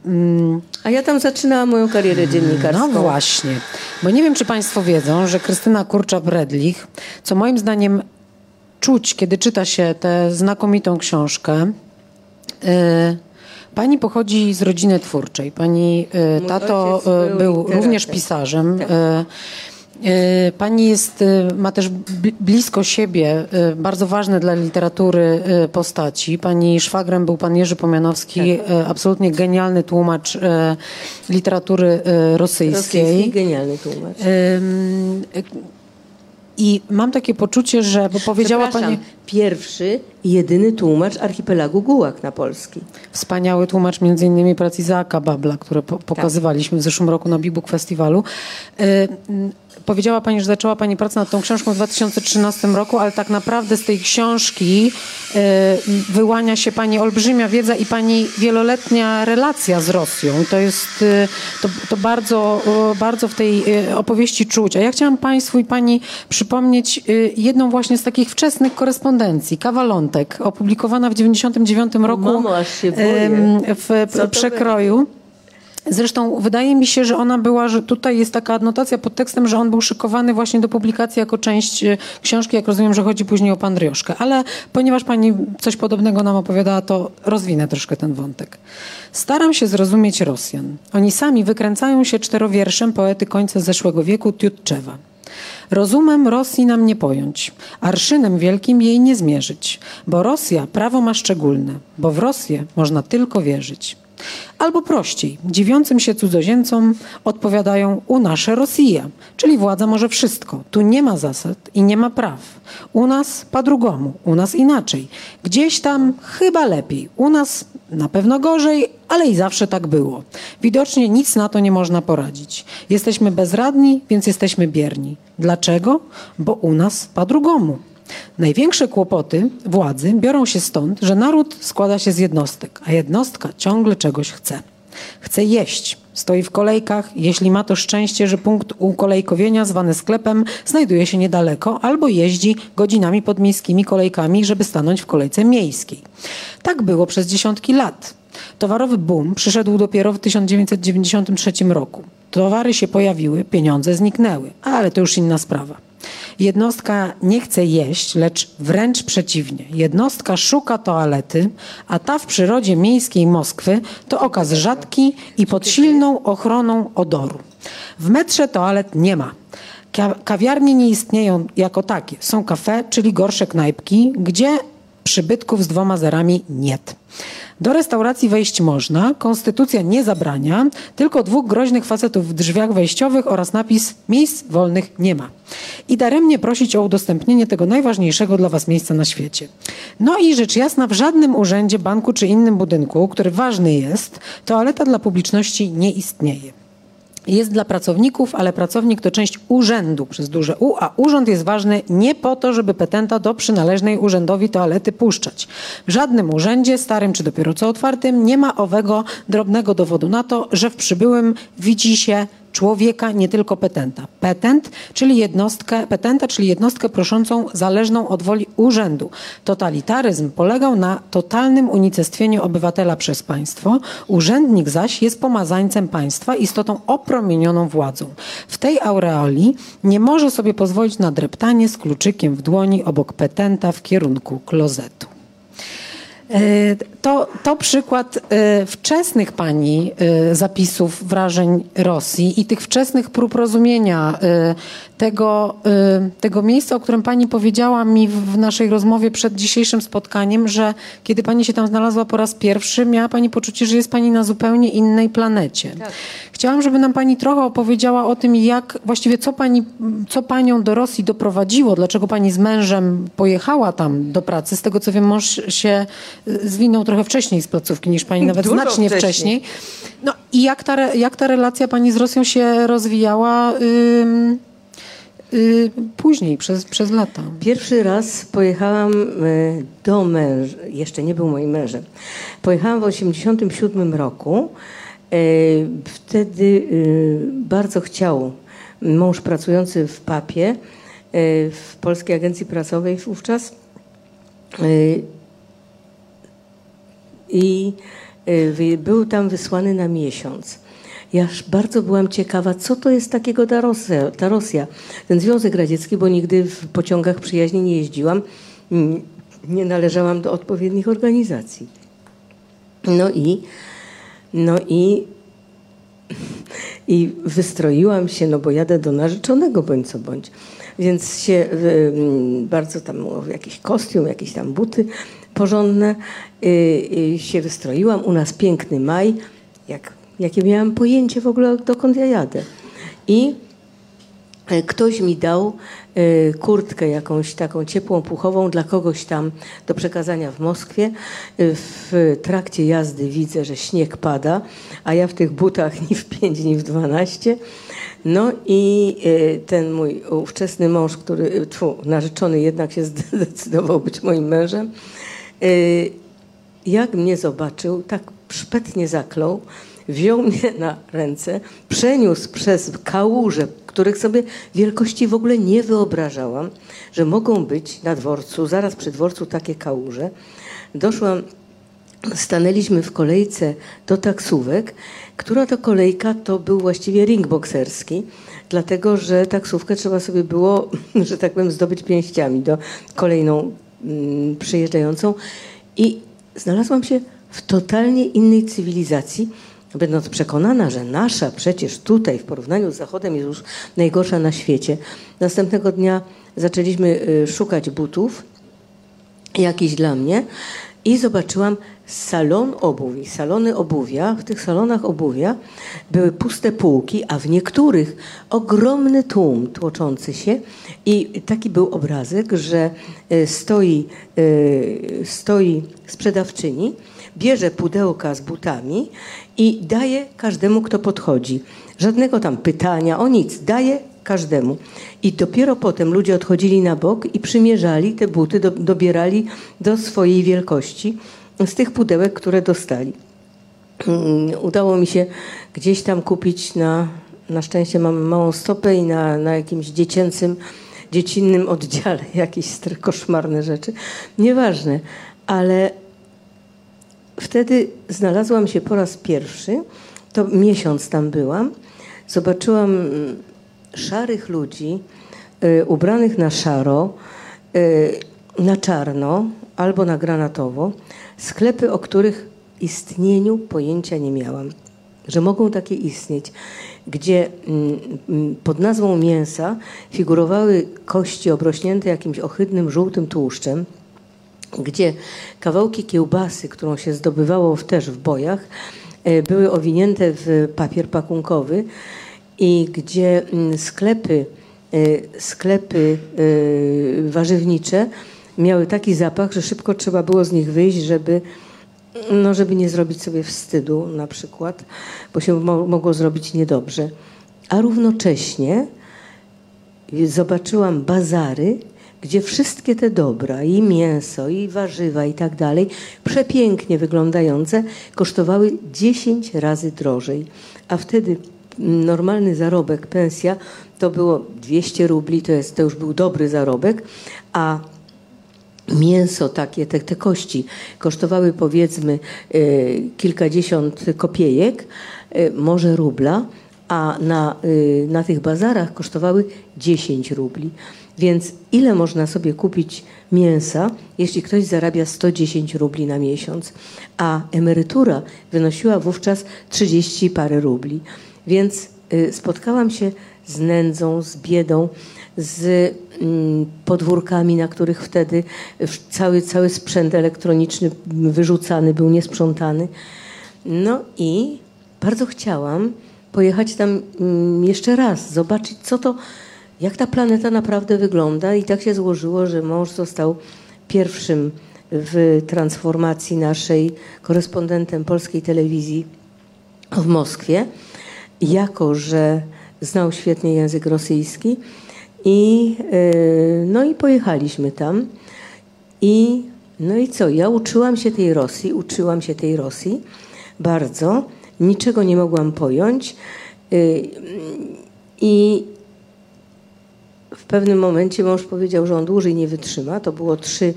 mm, a ja tam zaczynałam moją karierę dziennikarską. No właśnie, bo nie wiem, czy Państwo wiedzą, że Krystyna Kurcza-Bredlich, co moim zdaniem czuć, kiedy czyta się tę znakomitą książkę, E, pani pochodzi z rodziny twórczej. Pani Mój tato e, był, był również pisarzem. Tak. Pani jest, ma też blisko siebie bardzo ważne dla literatury postaci. Pani szwagrem był pan Jerzy Pomianowski, tak. absolutnie genialny tłumacz literatury rosyjskiej. Rosyjski genialny tłumacz. I mam takie poczucie, że, bo powiedziała Pani... Pierwszy i jedyny tłumacz archipelagu Gułak na polski. Wspaniały tłumacz między innymi prac Izaaka Babla, które po pokazywaliśmy tak. w zeszłym roku na Bibuk Festiwalu. Y Powiedziała Pani, że zaczęła Pani pracę nad tą książką w 2013 roku, ale tak naprawdę z tej książki y, wyłania się Pani olbrzymia wiedza i Pani wieloletnia relacja z Rosją. To jest y, to, to bardzo, y, bardzo w tej opowieści czuć. A ja chciałam Państwu i Pani przypomnieć jedną właśnie z takich wczesnych korespondencji, Kawalątek, opublikowana w 1999 roku Mamo, w, w przekroju. Zresztą wydaje mi się, że ona była, że tutaj jest taka adnotacja pod tekstem, że on był szykowany właśnie do publikacji jako część e, książki, jak rozumiem, że chodzi później o pan Drioszkę. Ale ponieważ pani coś podobnego nam opowiadała, to rozwinę troszkę ten wątek. Staram się zrozumieć Rosjan. Oni sami wykręcają się czterowierszem poety końca zeszłego wieku Tiutczewa. Rozumem Rosji nam nie pojąć, arszynem wielkim jej nie zmierzyć, bo Rosja prawo ma szczególne, bo w Rosję można tylko wierzyć. Albo prościej, dziwiącym się cudzoziemcom odpowiadają u nasze Rosja, czyli władza może wszystko. Tu nie ma zasad i nie ma praw. U nas po drugomu, u nas inaczej. Gdzieś tam chyba lepiej, u nas na pewno gorzej, ale i zawsze tak było. Widocznie nic na to nie można poradzić. Jesteśmy bezradni, więc jesteśmy bierni. Dlaczego? Bo u nas po drugomu. Największe kłopoty władzy biorą się stąd, że naród składa się z jednostek, a jednostka ciągle czegoś chce. Chce jeść, stoi w kolejkach, jeśli ma to szczęście, że punkt ukolejkowienia zwany sklepem znajduje się niedaleko, albo jeździ godzinami podmiejskimi kolejkami, żeby stanąć w kolejce miejskiej. Tak było przez dziesiątki lat. Towarowy boom przyszedł dopiero w 1993 roku. Towary się pojawiły, pieniądze zniknęły, ale to już inna sprawa. Jednostka nie chce jeść, lecz wręcz przeciwnie. Jednostka szuka toalety, a ta w przyrodzie miejskiej Moskwy to okaz rzadki i pod silną ochroną odoru. W metrze toalet nie ma. Kawiarnie nie istnieją jako takie. Są kafe, czyli gorsze knajpki, gdzie przybytków z dwoma zerami niet. Do restauracji wejść można, konstytucja nie zabrania, tylko dwóch groźnych facetów w drzwiach wejściowych oraz napis miejsc wolnych nie ma. I daremnie prosić o udostępnienie tego najważniejszego dla Was miejsca na świecie. No i rzecz jasna, w żadnym urzędzie, banku czy innym budynku, który ważny jest, toaleta dla publiczności nie istnieje jest dla pracowników, ale pracownik to część urzędu przez duże U, a urząd jest ważny nie po to, żeby petenta do przynależnej urzędowi toalety puszczać. W żadnym urzędzie, starym czy dopiero co otwartym, nie ma owego drobnego dowodu na to, że w przybyłym widzi się człowieka, nie tylko petenta. Petent, czyli jednostkę, petenta, czyli jednostkę proszącą zależną od woli urzędu. Totalitaryzm polegał na totalnym unicestwieniu obywatela przez państwo. Urzędnik zaś jest pomazańcem państwa, istotą opromienioną władzą. W tej aureoli nie może sobie pozwolić na dreptanie z kluczykiem w dłoni obok petenta w kierunku klozetu. E, to, to przykład e, wczesnych pani e, zapisów wrażeń Rosji i tych wczesnych prób rozumienia tego, y, tego miejsca, o którym pani powiedziała mi w naszej rozmowie przed dzisiejszym spotkaniem, że kiedy pani się tam znalazła po raz pierwszy, miała pani poczucie, że jest pani na zupełnie innej planecie. Tak. Chciałam, żeby nam pani trochę opowiedziała o tym, jak właściwie co, pani, co panią do Rosji doprowadziło, dlaczego pani z mężem pojechała tam do pracy. Z tego co wiem, mąż się y, zwinął trochę wcześniej z placówki niż pani, nawet Dużo znacznie wcześniej. wcześniej. No i jak ta, jak ta relacja pani z Rosją się rozwijała? Y, później, przez, przez lata. Pierwszy raz pojechałam y, do męża, jeszcze nie był moim mężem. Pojechałam w 1987 roku. Y, wtedy bardzo chciał mąż pracujący w papie w Polskiej Agencji Prasowej wówczas i był tam wysłany na miesiąc. Ja bardzo byłam ciekawa, co to jest takiego ta Rosja, ta Rosja, ten Związek Radziecki, bo nigdy w pociągach przyjaźni nie jeździłam, nie należałam do odpowiednich organizacji. No i, no i, i wystroiłam się, no bo jadę do narzeczonego bądź co bądź. Więc się bardzo tam, jakiś kostium, jakieś tam buty porządne, y, y, się wystroiłam. U nas piękny maj, jak jakie miałam pojęcie w ogóle, dokąd ja jadę. I e, ktoś mi dał e, kurtkę jakąś taką ciepłą, puchową dla kogoś tam do przekazania w Moskwie. E, w trakcie jazdy widzę, że śnieg pada, a ja w tych butach ni w 5, ni w 12. No i ten mój ówczesny mąż, który, tfu, narzeczony jednak się zdecydował być moim mężem, jak mnie zobaczył, tak szpetnie zaklął, wziął mnie na ręce, przeniósł przez kałuże, których sobie wielkości w ogóle nie wyobrażałam, że mogą być na dworcu, zaraz przy dworcu takie kałuże. Doszłam, stanęliśmy w kolejce do taksówek, która to kolejka to był właściwie ring bokserski, dlatego że taksówkę trzeba sobie było, że tak powiem, zdobyć pięściami do kolejną mm, przyjeżdżającą i znalazłam się w totalnie innej cywilizacji, będąc przekonana, że nasza przecież tutaj w porównaniu z Zachodem jest już najgorsza na świecie. Następnego dnia zaczęliśmy y, szukać butów, jakiś dla mnie, i zobaczyłam salon obuwi, salony obuwia. W tych salonach obuwia były puste półki, a w niektórych ogromny tłum tłoczący się. I taki był obrazek, że y, stoi, y, stoi sprzedawczyni, bierze pudełka z butami i daje każdemu, kto podchodzi. Żadnego tam pytania o nic, daje każdemu. I dopiero potem ludzie odchodzili na bok i przymierzali te buty, do, dobierali do swojej wielkości z tych pudełek, które dostali. Mm, udało mi się gdzieś tam kupić na, na szczęście mam małą stopę i na, na jakimś dziecięcym, dziecinnym oddziale jakieś koszmarne rzeczy. Nieważne, ale wtedy znalazłam się po raz pierwszy, to miesiąc tam byłam, zobaczyłam mm, szarych ludzi y, ubranych na szaro, y, na czarno albo na granatowo, sklepy, o których istnieniu pojęcia nie miałam, że mogą takie istnieć, gdzie mm, pod nazwą mięsa figurowały kości obrośnięte jakimś ohydnym żółtym tłuszczem, gdzie kawałki kiełbasy, którą się zdobywało też w bojach, e, były owinięte w papier pakunkowy i gdzie mm, sklepy, e, sklepy e, warzywnicze miały taki zapach, że szybko trzeba było z nich wyjść, żeby, no, żeby nie zrobić sobie wstydu na przykład, bo się mo mogło zrobić niedobrze. A równocześnie zobaczyłam bazary, gdzie wszystkie te dobra, i mięso, i warzywa, i tak dalej, przepięknie wyglądające, kosztowały 10 razy drożej. A wtedy normalny zarobek, pensja, to było 200 rubli, to, jest, to już był dobry zarobek, a mięso takie, te, te kości kosztowały powiedzmy y, kilkadziesiąt kopiejek, y, może rubla, a na, y, na tych bazarach kosztowały 10 rubli. Więc ile można sobie kupić mięsa, jeśli ktoś zarabia 110 rubli na miesiąc, a emerytura wynosiła wówczas 30 parę rubli. Więc y, spotkałam się z nędzą, z biedą, z mm, podwórkami, na których wtedy cały, cały sprzęt elektroniczny wyrzucany był, niesprzątany. No i bardzo chciałam pojechać tam mm, jeszcze raz, zobaczyć, co to, jak ta planeta naprawdę wygląda. I tak się złożyło, że mąż został pierwszym w transformacji naszej korespondentem polskiej telewizji w Moskwie, jako że znał świetnie język rosyjski. I, e, no i pojechaliśmy tam. I, no i co? Ja uczyłam się tej Rosji, uczyłam się tej Rosji bardzo. Niczego nie mogłam pojąć. E, I w pewnym momencie mąż powiedział, że on dłużej nie wytrzyma. To było trzy,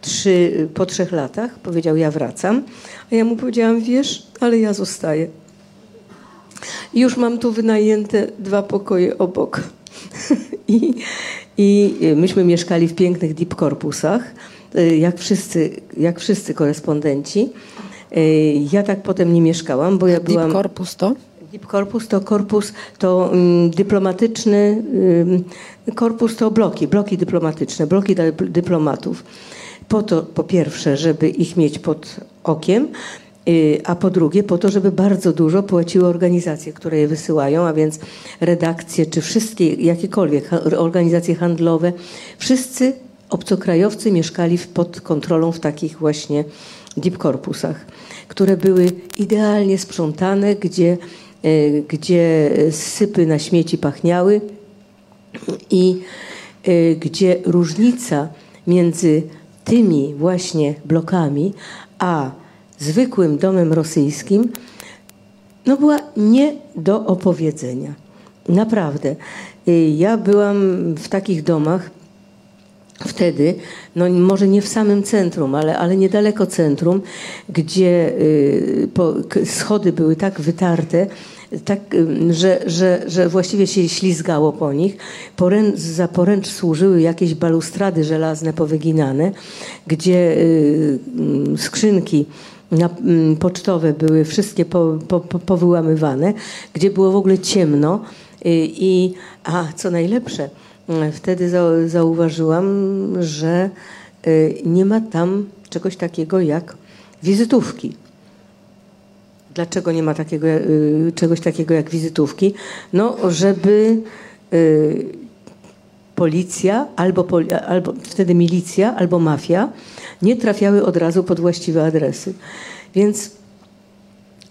trzy, po trzech latach. Powiedział, ja wracam. A ja mu powiedziałam, wiesz, ale ja zostaję. I już mam tu wynajęte dwa pokoje obok. I, I myśmy mieszkali w pięknych deep corpusach, y, jak wszyscy, jak wszyscy korespondenci. Y, ja tak potem nie mieszkałam, bo ja byłam... Deep corpus to? Deep corpus to korpus, to um, dyplomatyczny, um, korpus to bloki, bloki dyplomatyczne, bloki dyplomatów. Po to, po pierwsze, żeby ich mieć pod okiem, Y, a po drugie po to, żeby bardzo dużo płaciły organizacje, które je wysyłają, a więc redakcje czy wszystkie, jakiekolwiek organizacje handlowe. Wszyscy obcokrajowcy mieszkali pod kontrolą w takich właśnie deep corpusach, które były idealnie sprzątane, gdzie, gdzie sypy na śmieci pachniały i y, gdzie różnica między tymi właśnie blokami a zwykłym domem rosyjskim, no była nie do opowiedzenia. Naprawdę. Y, ja byłam w takich domach wtedy, no może nie w samym centrum, ale, ale niedaleko centrum, gdzie y, po, schody były tak wytarte, tak, że, że, że właściwie się ślizgało po nich. Poręcz, za poręcz służyły jakieś balustrady żelazne powyginane, gdzie y, skrzynki na, mm, pocztowe były wszystkie po, po, po, powyłamywane, gdzie było w ogóle ciemno i, a co najlepsze, wtedy zauważyłam, że y, nie ma tam czegoś takiego jak wizytówki. Dlaczego nie ma takiego, y, czegoś takiego jak wizytówki? No, żeby y, policja, albo, albo wtedy milicja, albo mafia nie trafiały od razu pod właściwe adresy. Więc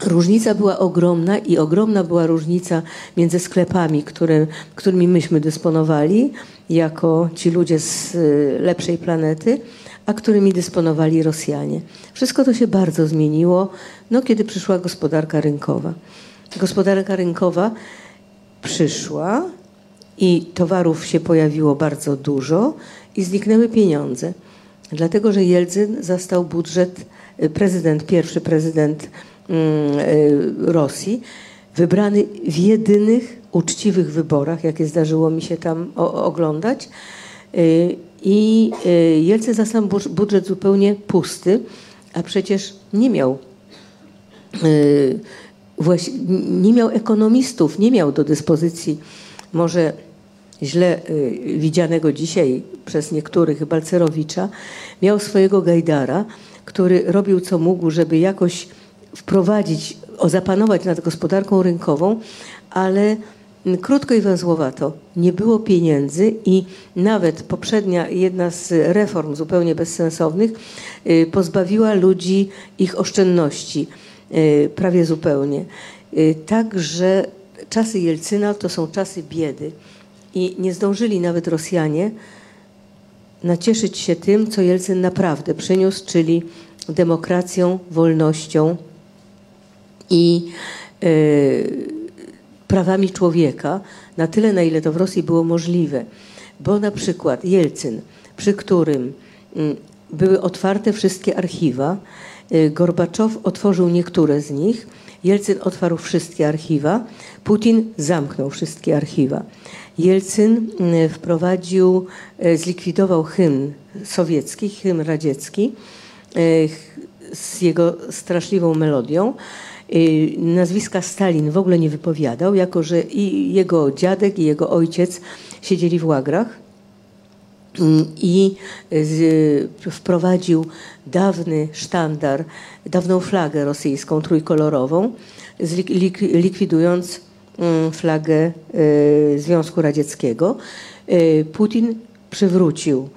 różnica była ogromna i ogromna była różnica między sklepami, które, którymi myśmy dysponowali, jako ci ludzie z y, lepszej planety, a którymi dysponowali Rosjanie. Wszystko to się bardzo zmieniło, no, kiedy przyszła gospodarka rynkowa. Gospodarka rynkowa przyszła i towarów się pojawiło bardzo dużo i zniknęły pieniądze. Dlatego, że Jelcyn zastał budżet, y, prezydent, pierwszy prezydent Rosji, wybrany w jedynych uczciwych wyborach, jakie zdarzyło mi się tam oglądać. Y, I Jelcyn zastał budżet zupełnie pusty, a przecież nie miał nie miał ekonomistów, nie miał do dyspozycji może źle y, widzianego dzisiaj przez niektórych Balcerowicza, miał swojego Gajdara, który robił co mógł, żeby jakoś wprowadzić, zapanować nad gospodarką rynkową, ale krótko i węzłowato. Nie było pieniędzy i nawet poprzednia jedna z reform zupełnie bezsensownych y, pozbawiła ludzi ich oszczędności y, prawie zupełnie. Także czasy Jelcyna to są czasy biedy. I nie zdążyli nawet Rosjanie nacieszyć się tym, co Jelcyn naprawdę przyniósł, czyli demokracją, wolnością i y, prawami człowieka, na tyle, na ile to w Rosji było możliwe. Bo na przykład Jelcyn, przy którym y, były otwarte wszystkie archiwa, y, Gorbaczow otworzył niektóre z nich, Jelcyn otwarł wszystkie archiwa, Putin zamknął wszystkie archiwa. Jelcyn mm, wprowadził, zlikwidował hymn sowiecki, hymn radziecki z jego straszliwą melodią nazwiska Stalin w ogóle nie wypowiadał, jako że i jego dziadek, i jego ojciec siedzieli w łagrach mm, i wprowadził dawny sztandar, dawną flagę rosyjską trójkolorową, likwidując mm, flagę Związku Radzieckiego. Putin przywrócił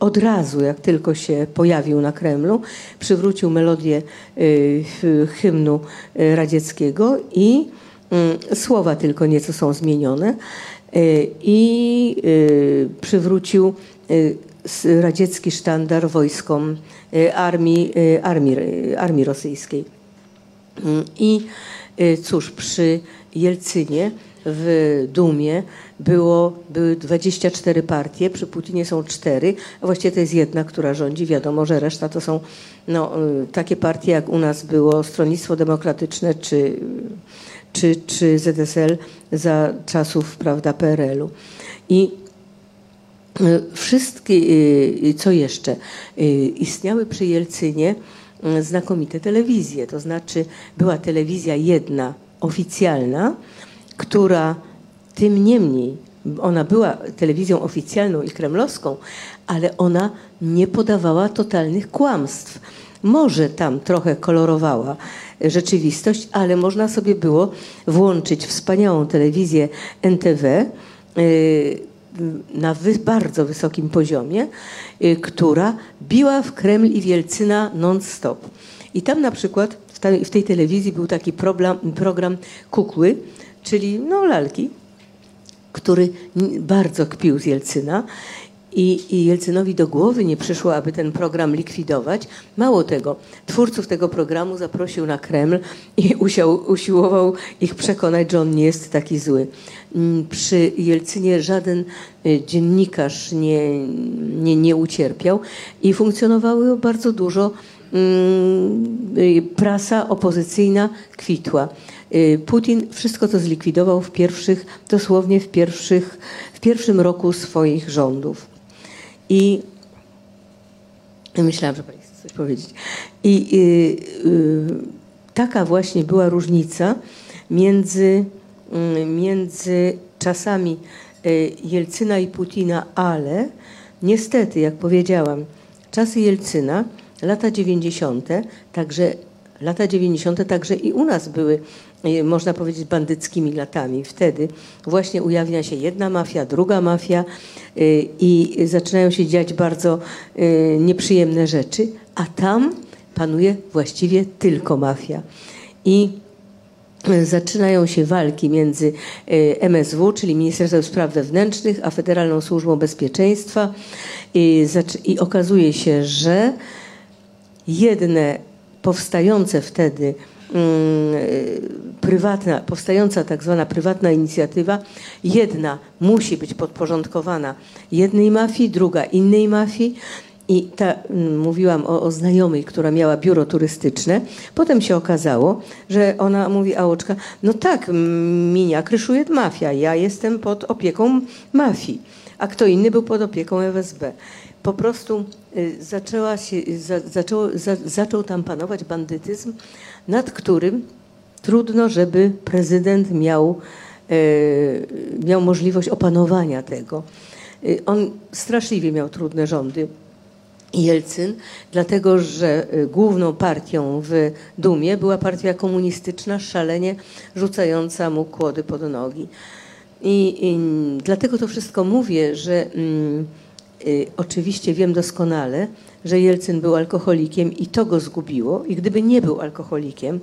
od razu, jak tylko się pojawił na Kremlu, przywrócił melodię y, hymnu y, radzieckiego i mm, słowa tylko nieco są zmienione y, i przywrócił radziecki sztandar wojskom armii, armii, armii rosyjskiej. Mm, I cóż, przy Jelcynie w Dumie było, były 24 partie, przy Putinie są cztery, a właściwie to jest jedna, która rządzi. Wiadomo, że reszta to są no, y, takie partie, jak u nas było Stronnictwo Demokratyczne czy, czy, czy ZSL za czasów prawda, PRL-u. I y, wszystkie, y, co jeszcze, istniały przy Jelcynie znakomite telewizje, to znaczy była telewizja jedna oficjalna, która tym niemniej, ona była telewizją oficjalną i kremlowską, ale ona nie podawała totalnych kłamstw. Może tam trochę kolorowała rzeczywistość, ale można sobie było włączyć wspaniałą telewizję NTV y, na bardzo wysokim poziomie, y, która biła w Kreml i Wielcyna non-stop. I tam na przykład w tej telewizji był taki program Kukły, czyli no, lalki, który bardzo kpił z Jelcyna. I, I Jelcynowi do głowy nie przyszło, aby ten program likwidować. Mało tego, twórców tego programu zaprosił na Kreml i usiał, usiłował ich przekonać, że on nie jest taki zły. Przy Jelcynie żaden y, dziennikarz nie, nie, nie ucierpiał i funkcjonowało bardzo dużo prasa opozycyjna kwitła. Y, Putin wszystko to zlikwidował w pierwszych, dosłownie w, pierwszych, w pierwszym roku swoich rządów. I myślałam, że Pani chce coś powiedzieć. I y, y, taka właśnie była różnica między, y, między czasami y, Jelcyna i Putina, ale niestety, jak powiedziałam, czasy Jelcyna, lata 90., także lata 90. także i u nas były Y, można powiedzieć, bandyckimi latami. Wtedy właśnie ujawnia się jedna mafia, druga mafia y, i zaczynają się dziać bardzo y, nieprzyjemne rzeczy, a tam panuje właściwie tylko mafia. I zaczynają się walki między MSW, czyli Ministerstwem Spraw Wewnętrznych, a Federalną Służbą Bezpieczeństwa i okazuje się, że jedne powstające wtedy Mm, prywatna, powstająca tak zwana prywatna inicjatywa, jedna musi być podporządkowana jednej mafii, druga innej mafii. I ta, mm, mówiłam o, o, znajomej, która miała biuro turystyczne. Potem się okazało, że ona mówi, Ałoczka, no tak, minia kryszuje mafia, ja jestem pod opieką mafii, a kto inny był pod opieką FSB po prostu y, zaczęła się, za, zaczęło, za, zaczął tam panować bandytyzm, nad którym trudno, żeby prezydent miał, e, miał możliwość opanowania tego. Y, on straszliwie miał trudne rządy. Jelcyn, dlatego że główną partią w Dumie była partia komunistyczna, szalenie rzucająca mu kłody pod nogi. I, i dlatego to wszystko mówię, że mm, Y, oczywiście wiem doskonale, że Jelcyn był alkoholikiem i to go zgubiło. I gdyby nie był alkoholikiem,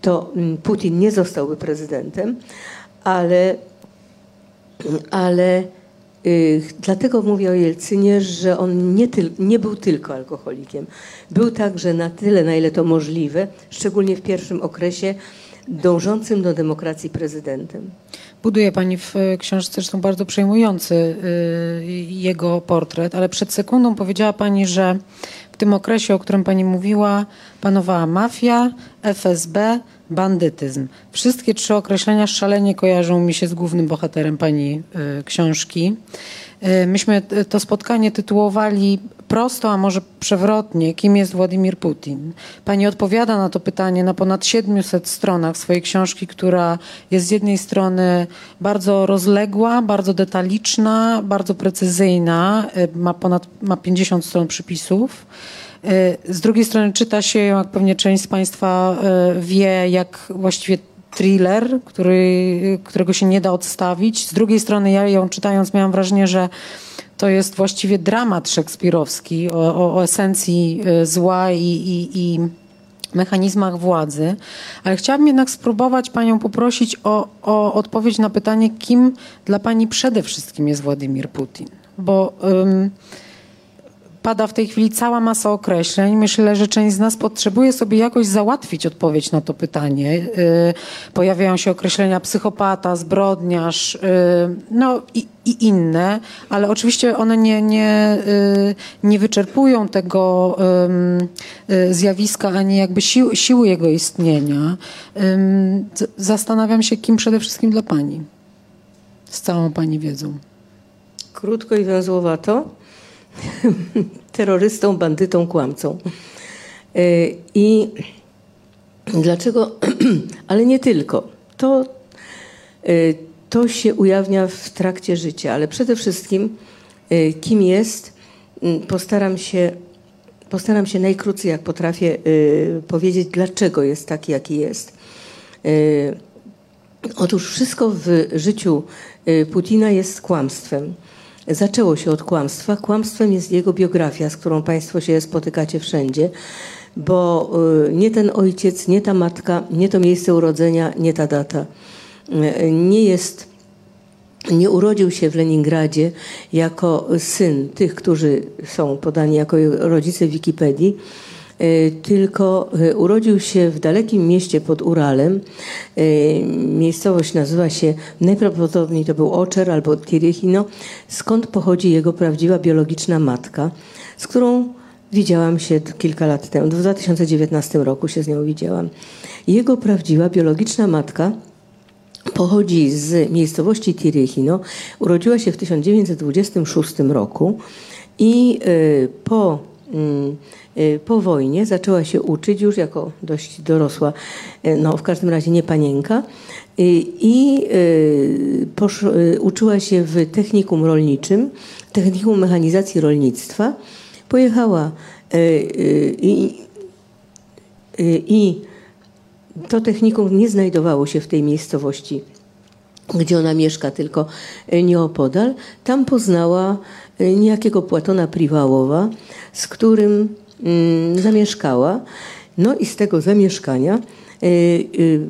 to mm, Putin nie zostałby prezydentem, ale, ale y, dlatego mówię o Jelcynie, że on nie, tyl, nie był tylko alkoholikiem. Był także na tyle, na ile to możliwe, szczególnie w pierwszym okresie, dążącym do demokracji prezydentem. Buduje Pani w książce zresztą bardzo przejmujący e, jego portret, ale przed sekundą powiedziała Pani, że w tym okresie, o którym Pani mówiła, panowała mafia, FSB, bandytyzm. Wszystkie trzy określenia szalenie kojarzą mi się z głównym bohaterem Pani e, książki. Myśmy to spotkanie tytułowali prosto, a może przewrotnie, kim jest Władimir Putin. Pani odpowiada na to pytanie na ponad 700 stronach swojej książki, która jest z jednej strony bardzo rozległa, bardzo detaliczna, bardzo precyzyjna, y, ma ponad ma 50 stron przypisów. Y, z drugiej strony czyta się jak pewnie część z Państwa y, wie, jak właściwie thriller, który, którego się nie da odstawić. Z drugiej strony ja ją czytając miałam wrażenie, że to jest właściwie dramat szekspirowski o, o, o esencji y, zła i, i, i mechanizmach władzy, ale chciałabym jednak spróbować Panią poprosić o, o odpowiedź na pytanie, kim dla Pani przede wszystkim jest Władimir Putin. Bo pada w tej chwili cała masa określeń. Myślę, że część z nas potrzebuje sobie jakoś załatwić odpowiedź na to pytanie. Y, pojawiają się określenia psychopata, zbrodniarz, y, no i, i inne, ale oczywiście one nie, nie, y, nie wyczerpują tego zjawiska ani jakby sił, siły jego istnienia. Zastanawiam się, kim przede wszystkim dla Pani, z całą Pani wiedzą. Krótko i węzłowato terrorystą, bandytą, kłamcą. E, I dlaczego? Ale nie tylko. To, e, to się ujawnia w trakcie życia, ale przede wszystkim e, kim jest, postaram się, postaram się najkrócej, jak potrafię powiedzieć, dlaczego jest taki, jaki jest. Otóż wszystko w życiu Putina jest kłamstwem zaczęło się od kłamstwa. Kłamstwem jest jego biografia, z którą Państwo się spotykacie wszędzie, bo y, nie ten ojciec, nie ta matka, nie to miejsce urodzenia, nie ta data. Y, nie jest nie urodził się w Leningradzie jako syn tych, którzy są podani jako rodzice Wikipedii, E, tylko e, urodził się w dalekim mieście pod Uralem. E, miejscowość nazywa się, najprawdopodobniej to był Oczer albo Tirychino, skąd pochodzi jego prawdziwa biologiczna matka, z którą widziałam się kilka lat temu. W 2019 roku się z nią widziałam. Jego prawdziwa biologiczna matka pochodzi z miejscowości Tirychino. Urodziła się w 1926 roku i po mm, Y, po wojnie zaczęła się uczyć już jako dość dorosła, y, no w każdym razie nie panienka y, i uczyła się w technikum rolniczym, technikum mechanizacji rolnictwa. Pojechała i, i to technikum nie znajdowało się w tej miejscowości, gdzie ona mieszka, tylko nieopodal. Tam poznała niejakiego Płatona Priwałowa, z którym zamieszkała. No i z tego zamieszkania y, y,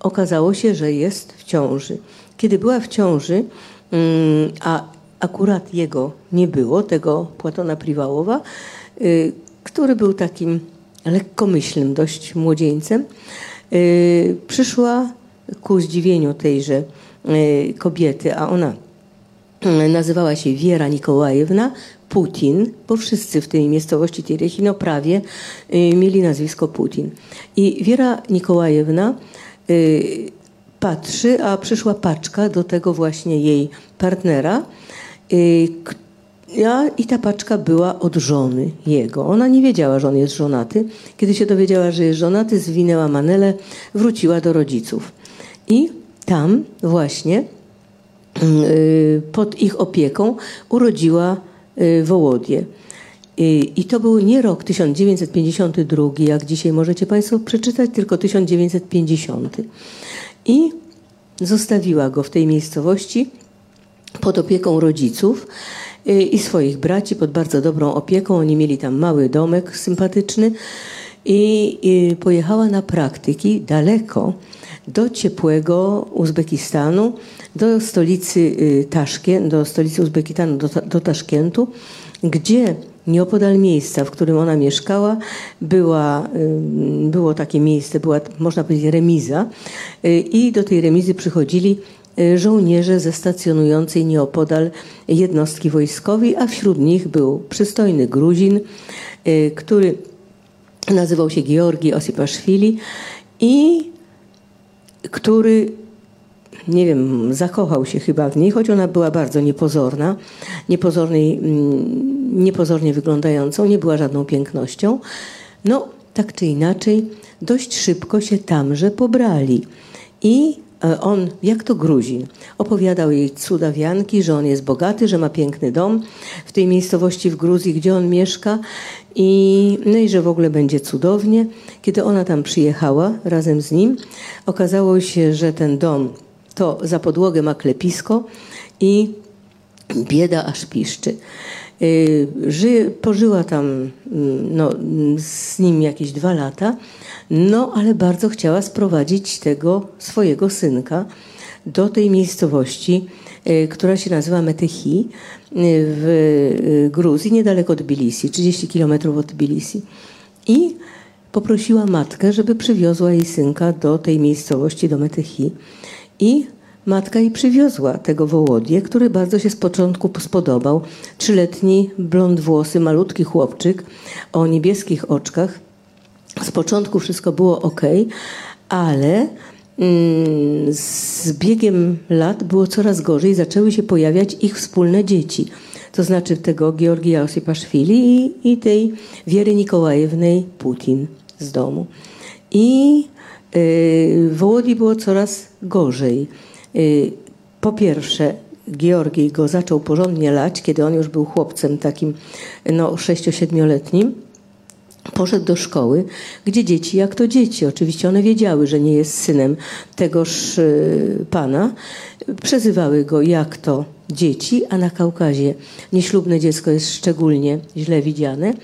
okazało się, że jest w ciąży. Kiedy była w ciąży, mm, a akurat jego nie było, tego Płatona Priwałowa, y, który był takim lekkomyślnym dość młodzieńcem, przyszła ku zdziwieniu tejże kobiety, a ona nazywała się Wiera Nikołajewna, Putin, bo wszyscy w tej miejscowości Terechino prawie y, mieli nazwisko Putin. I Wiera Nikołajewna y, patrzy, a przyszła paczka do tego właśnie jej partnera. Y, I ta paczka była od żony jego. Ona nie wiedziała, że on jest żonaty. Kiedy się dowiedziała, że jest żonaty, zwinęła manelę, wróciła do rodziców. I tam właśnie pod ich opieką urodziła Y, Wołodię. Y, I to był nie rok 1952, jak dzisiaj możecie Państwo przeczytać, tylko 1950. I zostawiła go w tej miejscowości pod opieką rodziców y, i swoich braci, pod bardzo dobrą opieką. Oni mieli tam mały domek sympatyczny i pojechała na praktyki daleko do ciepłego Uzbekistanu, do stolicy y, Taszkent, do stolicy Uzbekistanu, do, do Taszkentu, gdzie nieopodal miejsca, w którym ona mieszkała, była, y, było takie miejsce, była, można powiedzieć, remiza. Y, i do tej remizy przychodzili żołnierze ze stacjonującej nieopodal jednostki wojskowej, a wśród nich był przystojny Gruzin, który nazywał się Georgi Osipaszwili i który nie wiem, zakochał się chyba w niej, choć ona była bardzo niepozorna, niepozornej, mm, niepozornie wyglądającą, nie była żadną pięknością. No, tak czy inaczej, dość szybko się tamże pobrali. I e, on, jak to Gruzin, opowiadał jej cuda wianki, że on jest bogaty, że ma piękny dom w tej miejscowości w Gruzji, gdzie on mieszka i, no i że w ogóle będzie cudownie. Kiedy ona tam przyjechała razem z nim, okazało się, że ten dom to za podłogę ma klepisko i bieda aż piszczy. Y, ży, pożyła tam mm, no, z nim jakieś dwa lata, no ale bardzo chciała sprowadzić tego swojego synka do tej miejscowości, y, która się nazywa Metehi y, w Gruzji, niedaleko od Tbilisi, 30 kilometrów od Tbilisi. I poprosiła matkę, żeby przywiozła jej synka do tej miejscowości, do Metehi. I Matka jej przywiozła tego Wołodię, który bardzo się z początku spodobał. Trzyletni, blond włosy, malutki chłopczyk o niebieskich oczkach. Z początku wszystko było ok, ale mm, z biegiem lat było coraz gorzej. Zaczęły się pojawiać ich wspólne dzieci. To znaczy tego Georgija Osipaszwili i, i tej Wiery Nikołajewnej Putin z domu. I Wołodii było coraz gorzej. Y, po pierwsze, Georgij go zaczął porządnie lać, kiedy on już był chłopcem takim no, 6-7-letnim. Poszedł do szkoły, gdzie dzieci, jak to dzieci, oczywiście one wiedziały, że nie jest synem tegoż y, pana, przezywały go jak to dzieci, a na Kaukazie nieślubne dziecko jest szczególnie źle widziane.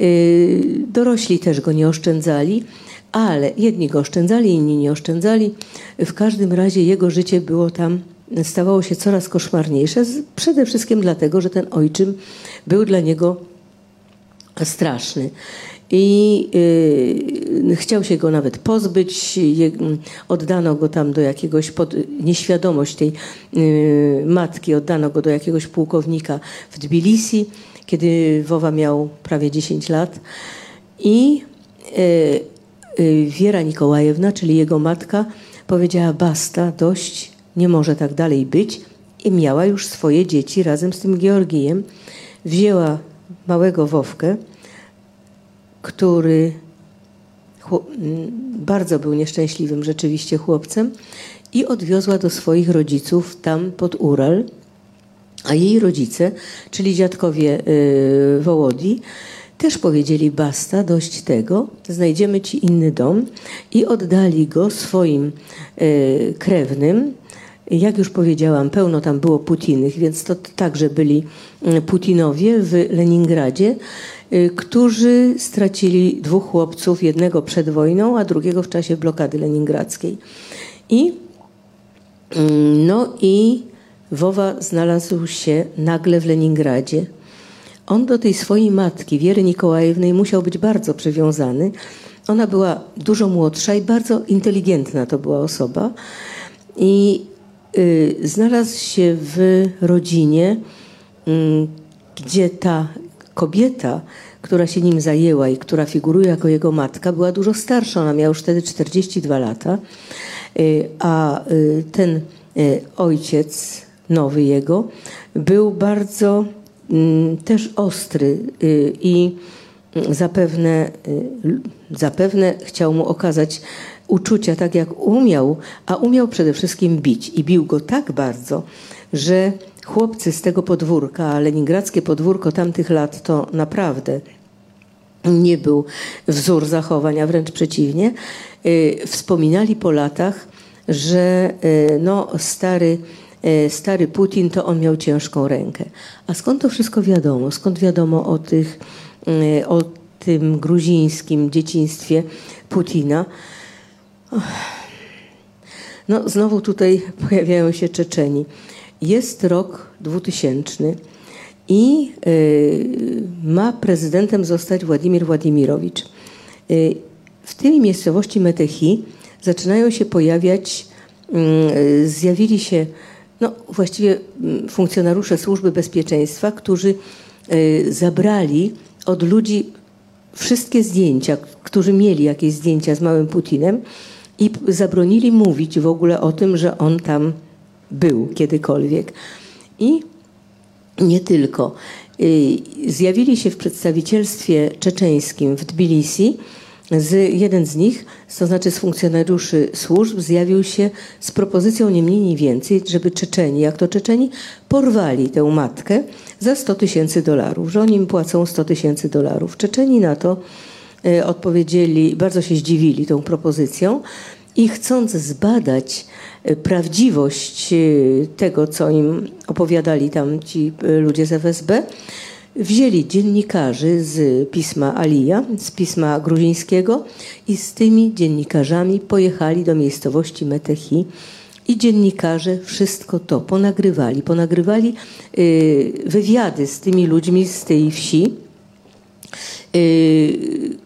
Y, dorośli też go nie oszczędzali ale jedni go oszczędzali, inni nie oszczędzali. W każdym razie jego życie było tam, stawało się coraz koszmarniejsze, przede wszystkim dlatego, że ten ojczym był dla niego straszny. I y, chciał się go nawet pozbyć. Je, oddano go tam do jakiegoś, pod nieświadomość tej y, matki, oddano go do jakiegoś pułkownika w Tbilisi, kiedy Wowa miał prawie 10 lat. I y, Y, Wiera Nikołajewna, czyli jego matka, powiedziała: Basta, dość, nie może tak dalej być. I miała już swoje dzieci razem z tym Georgijem. Wzięła małego Wowkę, który bardzo był nieszczęśliwym rzeczywiście chłopcem i odwiozła do swoich rodziców tam pod Ural. A jej rodzice, czyli dziadkowie yy, też powiedzieli basta, dość tego, znajdziemy ci inny dom i oddali go swoim e, krewnym. Jak już powiedziałam, pełno tam było Putinych, więc to także byli Putinowie w Leningradzie, e, którzy stracili dwóch chłopców, jednego przed wojną, a drugiego w czasie blokady leningradzkiej. I mm, no i Wowa znalazł się nagle w Leningradzie on do tej swojej matki, Wiery Nikołajewnej, musiał być bardzo przywiązany. Ona była dużo młodsza i bardzo inteligentna to była osoba. I y, znalazł się w rodzinie, y, gdzie ta kobieta, która się nim zajęła i która figuruje jako jego matka, była dużo starsza. Ona miała już wtedy 42 lata. Y, a y, ten y, ojciec, nowy jego, był bardzo też ostry y, i zapewne, y, zapewne chciał mu okazać uczucia tak jak umiał, a umiał przede wszystkim bić. I bił go tak bardzo, że chłopcy z tego podwórka, leningradzkie podwórko tamtych lat to naprawdę nie był wzór zachowań, a wręcz przeciwnie, y, wspominali po latach, że no, stary stary Putin, to on miał ciężką rękę. A skąd to wszystko wiadomo? Skąd wiadomo o, tych, e, o tym gruzińskim dzieciństwie Putina? No, znowu tutaj pojawiają się Czeczeni. Jest rok 2000 i y, ma prezydentem zostać Władimir Władimirowicz. W tej miejscowości Metechi zaczynają się pojawiać, y, zjawili się no, właściwie mm, funkcjonariusze służby bezpieczeństwa, którzy y, zabrali od ludzi wszystkie zdjęcia, którzy mieli jakieś zdjęcia z małym Putinem i zabronili mówić w ogóle o tym, że on tam był kiedykolwiek. I nie tylko. zjawili się w przedstawicielstwie czeczeńskim w Tbilisi. Z, jeden z nich, to znaczy z funkcjonariuszy służb, zjawił się z propozycją nie mniej, nie więcej, żeby Czeczeni, jak to Czeczeni, porwali tę matkę za 100 tysięcy dolarów, że oni im płacą 100 tysięcy dolarów. Czeczeni na to e, odpowiedzieli, bardzo się zdziwili tą propozycją i chcąc zbadać e, prawdziwość e, tego, co im opowiadali tam ci ludzie z FSB, wzięli dziennikarzy z pisma Alija, z pisma gruzińskiego i z tymi dziennikarzami pojechali do miejscowości Metechi i dziennikarze wszystko to ponagrywali. Ponagrywali y, wywiady z tymi ludźmi z tej wsi,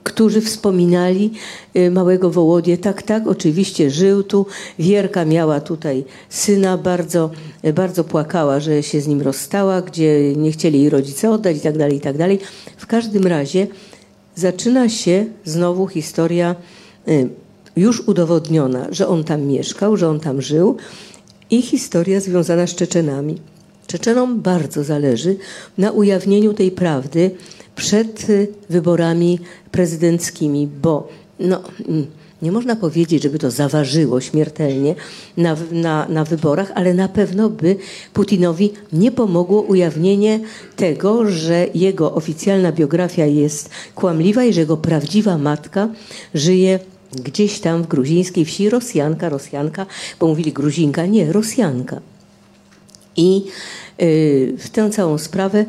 którzy wspominali y, małego Wołodię. Tak, tak, oczywiście żył tu. Wierka miała tutaj syna, bardzo, bardzo płakała, że się z nim rozstała, gdzie nie chcieli jej rodzice oddać i tak dalej, i tak. W każdym razie zaczyna się znowu historia już udowodniona, że on tam mieszkał, że on tam żył i historia związana z Czeczenami. Czeczenom bardzo zależy na ujawnieniu tej prawdy przed wyborami prezydenckimi, bo no, nie można powiedzieć, żeby to zaważyło śmiertelnie na, na, na wyborach, ale na pewno by Putinowi nie pomogło ujawnienie tego, że jego oficjalna biografia jest kłamliwa i że jego prawdziwa matka żyje gdzieś tam w gruzińskiej wsi Rosjanka, Rosjanka, bo mówili Gruzinka, nie, Rosjanka. I Y, w tę całą sprawę,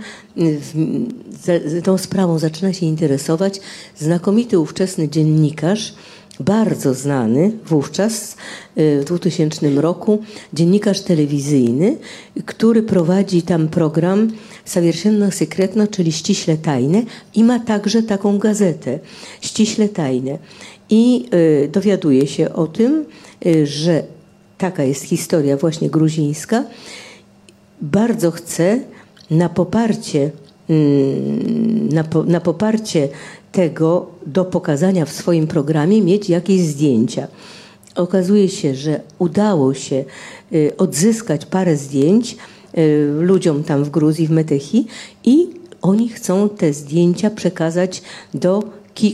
y, tą sprawą zaczyna się interesować znakomity ówczesny dziennikarz, bardzo znany wówczas y, w 2000 roku dziennikarz telewizyjny, który prowadzi tam program Sawierszenno Sekretno, czyli ściśle tajne i ma także taką gazetę ściśle tajne. I dowiaduje się o tym, że taka jest historia właśnie gruzińska bardzo chce na poparcie, mm, na, na poparcie tego do pokazania w swoim programie mieć jakieś zdjęcia. Okazuje się, że udało się y, odzyskać parę zdjęć ludziom tam w Gruzji, w Metechi i oni chcą te zdjęcia przekazać do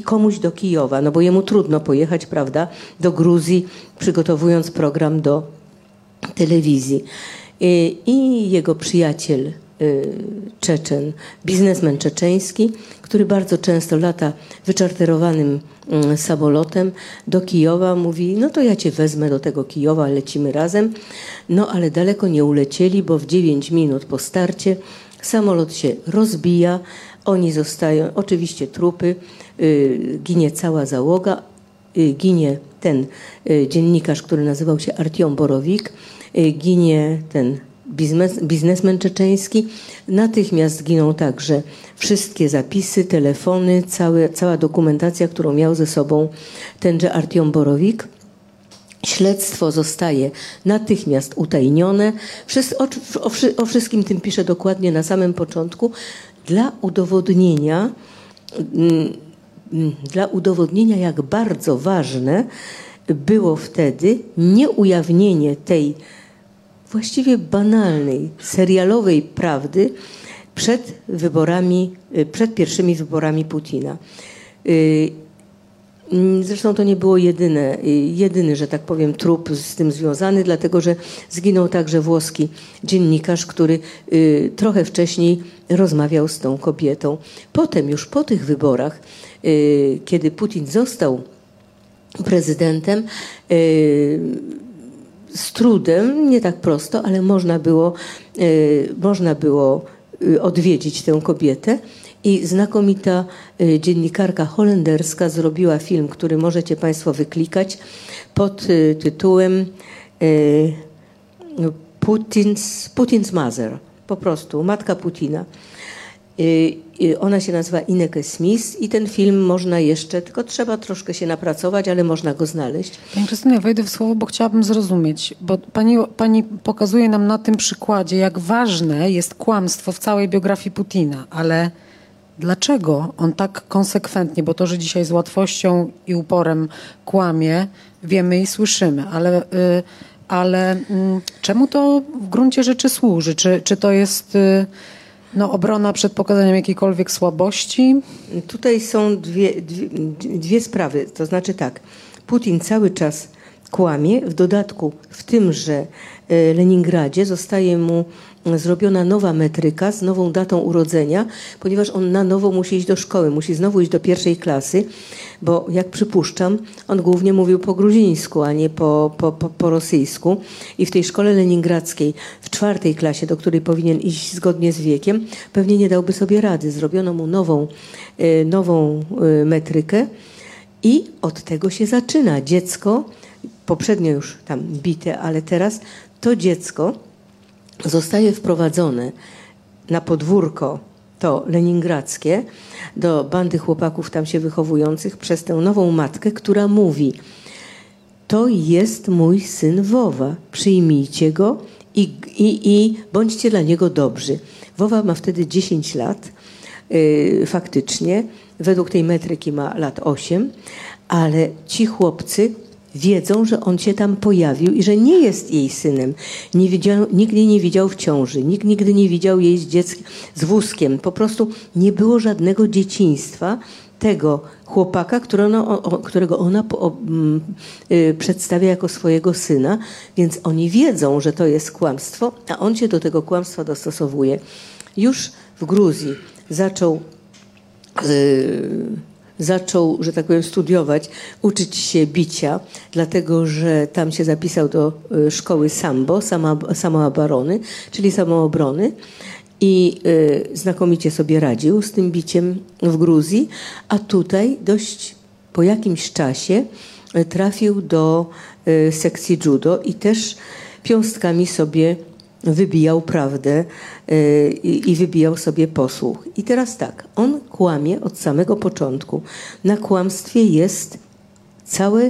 komuś do Kijowa, no bo jemu trudno pojechać, prawda, do Gruzji, przygotowując program do telewizji. I jego przyjaciel y, Czeczen, biznesmen czeczeński, który bardzo często lata wyczarterowanym mm, samolotem do Kijowa, mówi: No to ja cię wezmę do tego Kijowa, lecimy razem. No ale daleko nie ulecieli, bo w 9 minut po starcie samolot się rozbija, oni zostają, oczywiście trupy, y, ginie cała załoga, y, ginie ten y, dziennikarz, który nazywał się Artiom Borowik, ginie ten biznes, biznesmen czeczeński. Natychmiast giną także wszystkie zapisy, telefony, całe, cała dokumentacja, którą miał ze sobą tenże Artiom Borowik. Śledztwo zostaje natychmiast utajnione. O, o, o, wszystkim tym pisze dokładnie na samym początku dla udowodnienia, mm, mm, dla udowodnienia, jak bardzo ważne było wtedy nieujawnienie tej właściwie banalnej, serialowej prawdy przed wyborami, y, przed pierwszymi wyborami Putina. Y, Mm, zresztą to nie było jedyne, y, jedyny, że tak powiem, trup z tym związany, dlatego że zginął także włoski dziennikarz, który trochę wcześniej rozmawiał z tą kobietą. Potem, już po tych wyborach, kiedy Putin został prezydentem, z trudem, nie tak prosto, ale można było, można było odwiedzić tę kobietę. I znakomita y, dziennikarka holenderska zrobiła film, który możecie Państwo wyklikać pod tytułem Putin's, Putin's Mother. Po prostu, matka Putina. Ona się nazywa Ineke Smith i ten film można jeszcze, tylko trzeba troszkę się napracować, ale można go znaleźć. Pani Krystyna, ja wejdę w słowo, bo chciałabym zrozumieć, bo pani, pani pokazuje nam na tym przykładzie, jak ważne jest kłamstwo w całej biografii Putina, ale Dlaczego on tak konsekwentnie, bo to, że dzisiaj z łatwością i uporem kłamie, wiemy i słyszymy, ale, y, ale mm, czemu to w gruncie rzeczy służy? Czy, czy to jest y, No obrona przed pokazaniem jakiejkolwiek słabości? Tutaj są dwie, dwie, dwie sprawy. To znaczy tak, Putin cały czas kłamie, w dodatku w tymże e, Leningradzie zostaje mu zrobiona nowa metryka z nową datą urodzenia, ponieważ on na nowo musi iść do szkoły, musi znowu iść do pierwszej klasy, bo jak przypuszczam, on głównie mówił po gruzińsku, a nie po, po, po, po rosyjsku. I w tej szkole leningradzkiej, w czwartej klasie, do której powinien iść zgodnie z wiekiem, pewnie nie dałby sobie rady. Zrobiono mu nową, e, nową e, metrykę i od tego się zaczyna. Dziecko, poprzednio już tam bite, ale teraz to dziecko zostaje wprowadzone na podwórko to leningradzkie do bandy chłopaków tam się wychowujących przez tę nową matkę, która mówi to jest mój syn Wowa, przyjmijcie go i, i, i bądźcie dla niego dobrzy. Wowa ma wtedy 10 lat, yy, faktycznie, według tej metryki ma lat 8, ale ci chłopcy wiedzą, że on się tam pojawił i że nie jest jej synem. Nie widział, nigdy nie widział w ciąży, nikt nigdy nie widział jej z, dzieckiem, z wózkiem. Po prostu nie było żadnego dzieciństwa tego chłopaka, którego ona y, przedstawia jako swojego syna, więc oni wiedzą, że to jest kłamstwo, a on się do tego kłamstwa dostosowuje. Już w Gruzji zaczął y, zaczął, że tak powiem, studiować, uczyć się bicia, dlatego że tam się zapisał do y, szkoły sambo, sama, samoobrony, czyli samoobrony i y, znakomicie sobie radził z tym biciem w Gruzji, a tutaj dość po jakimś czasie y, trafił do sekcji judo i też piąstkami sobie wybijał prawdę y, i wybijał sobie posłuch. I teraz tak, on kłamie od samego początku. Na kłamstwie jest całe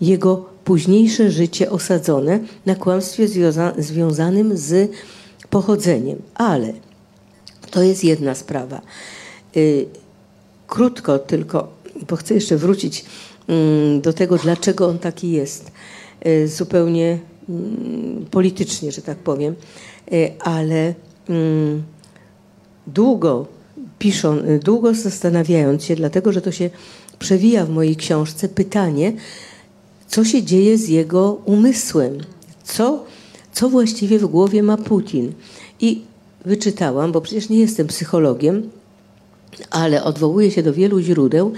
jego późniejsze życie osadzone, na kłamstwie związa związanym z pochodzeniem. Ale to jest jedna sprawa. Y, krótko tylko, bo chcę jeszcze wrócić mm, do tego, dlaczego on taki jest. Y, zupełnie politycznie, że tak powiem, e, ale mm, długo piszą, długo zastanawiając się, dlatego że to się przewija w mojej książce, pytanie, co się dzieje z jego umysłem, co, co właściwie w głowie ma Putin. I wyczytałam, bo przecież nie jestem psychologiem, ale odwołuję się do wielu źródeł,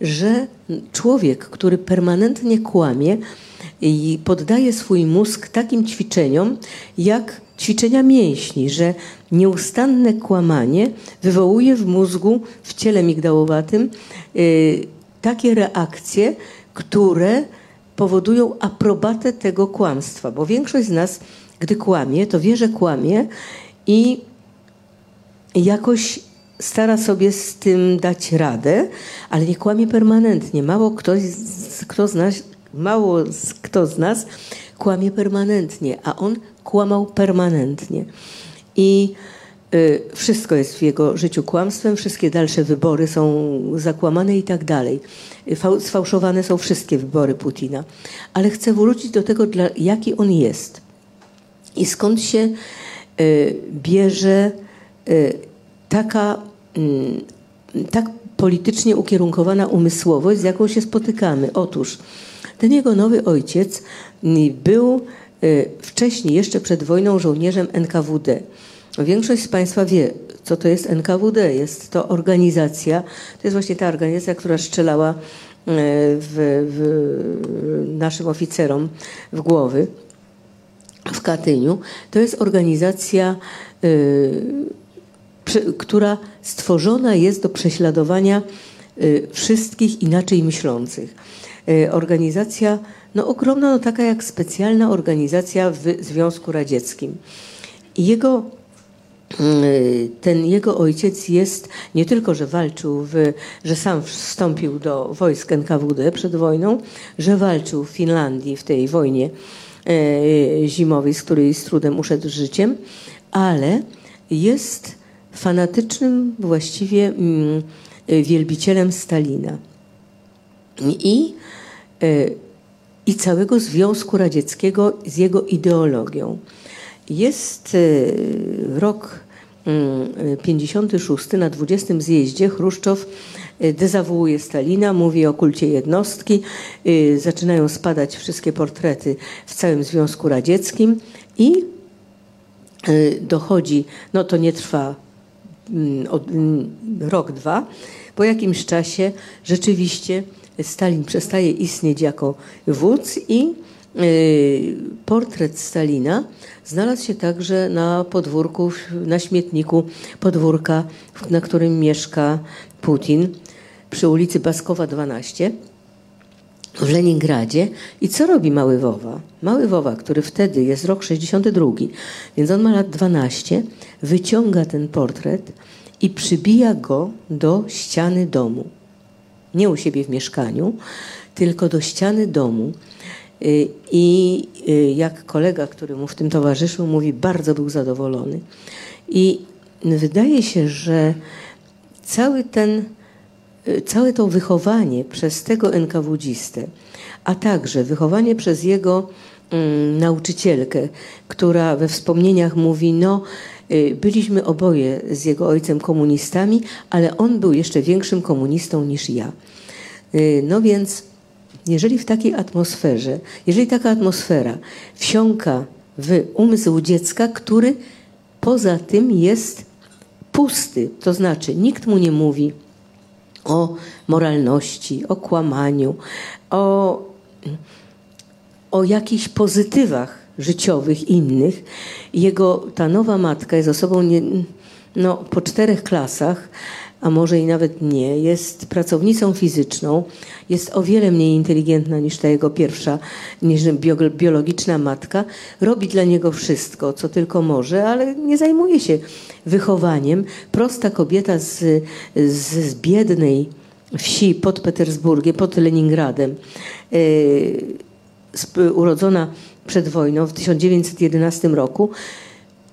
że człowiek, który permanentnie kłamie, i poddaje swój mózg takim ćwiczeniom, jak ćwiczenia mięśni, że nieustanne kłamanie wywołuje w mózgu, w ciele migdałowatym y, takie reakcje, które powodują aprobatę tego kłamstwa, bo większość z nas, gdy kłamie, to wie, że kłamie i jakoś stara sobie z tym dać radę, ale nie kłamie permanentnie. Mało ktoś, kto z nas Mało kto z nas kłamie permanentnie, a on kłamał permanentnie. I y, wszystko jest w jego życiu kłamstwem, wszystkie dalsze wybory są zakłamane i tak dalej. Sfałszowane są wszystkie wybory Putina. Ale chcę wrócić do tego, dla, jaki on jest. I skąd się y, bierze y, taka mm, tak politycznie ukierunkowana umysłowość, z jaką się spotykamy. Otóż ten jego nowy ojciec mm, był y, wcześniej, jeszcze przed wojną, żołnierzem NKWD. Większość z Państwa wie, co to jest NKWD. Jest to organizacja, to jest właśnie ta organizacja, która strzelała y, w, w naszym oficerom w głowy w Katyniu. To jest organizacja, y, która stworzona jest do prześladowania wszystkich inaczej myślących. Y, organizacja no, ogromna, no, taka jak specjalna organizacja w Związku Radzieckim. Jego y, ten jego ojciec jest nie tylko, że walczył, w, że sam wstąpił do wojsk NKWD przed wojną, że walczył w Finlandii w tej wojnie e, zimowej, z której z trudem uszedł życiem, ale jest fanatycznym właściwie mm, wielbicielem Stalina. I E, i całego Związku Radzieckiego z jego ideologią. Jest e, rok 56 na 20 zjeździe Chruszczow y, dezawuuje Stalina, mówi o kulcie jednostki, y, zaczynają spadać wszystkie portrety w całym Związku Radzieckim i y, dochodzi, no to nie trwa mm, mm, rok, dwa, po jakimś czasie rzeczywiście Stalin przestaje istnieć jako wódz i Y, portret Stalina znalazł się także na podwórku, na śmietniku podwórka, na którym mieszka Putin przy ulicy Baskowa 12 w Leningradzie. I co robi Mały Wowa? Mały Wowa, który wtedy jest rok 62, więc on ma lat 12, wyciąga ten portret i przybija go do ściany domu. Nie u siebie w mieszkaniu, tylko do ściany domu. Y, I y, jak kolega, który mu w tym towarzyszył, mówi, bardzo był zadowolony. I wydaje się, że cały ten, y, całe to wychowanie przez tego NKWdzistę, a także wychowanie przez jego mm, nauczycielkę, która we wspomnieniach mówi, no byliśmy oboje z jego ojcem komunistami, ale on był jeszcze większym komunistą niż ja. No więc jeżeli w takiej atmosferze, jeżeli taka atmosfera wsiąka w umysł dziecka, który poza tym jest pusty, to znaczy nikt mu nie mówi o moralności, o kłamaniu, o, o jakichś pozytywach życiowych innych. Jego ta nowa matka jest osobą nie, no, po czterech klasach, a może i nawet nie, jest pracownicą fizyczną, jest o wiele mniej inteligentna niż ta jego pierwsza, niż biologiczna matka, robi dla niego wszystko, co tylko może, ale nie zajmuje się wychowaniem. Prosta kobieta z, z, z biednej wsi pod Petersburgiem, pod Leningradem, yy, urodzona przed wojną w 1911 roku,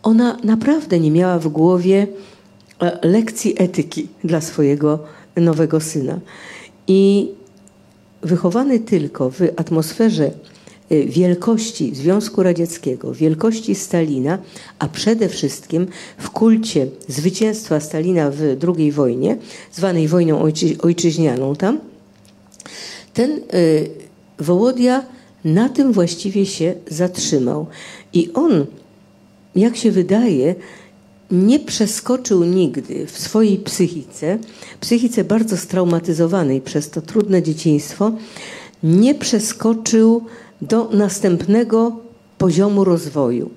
ona naprawdę nie miała w głowie E, lekcji etyki dla swojego nowego syna. I wychowany tylko w atmosferze e, wielkości Związku Radzieckiego, wielkości Stalina, a przede wszystkim w kulcie zwycięstwa Stalina w II wojnie, zwanej wojną ojczyźnianą tam, ten e, Wołodia na tym właściwie się zatrzymał. I on, jak się wydaje, nie przeskoczył nigdy w swojej psychice, psychice bardzo straumatyzowanej przez to trudne dzieciństwo, nie przeskoczył do następnego poziomu rozwoju.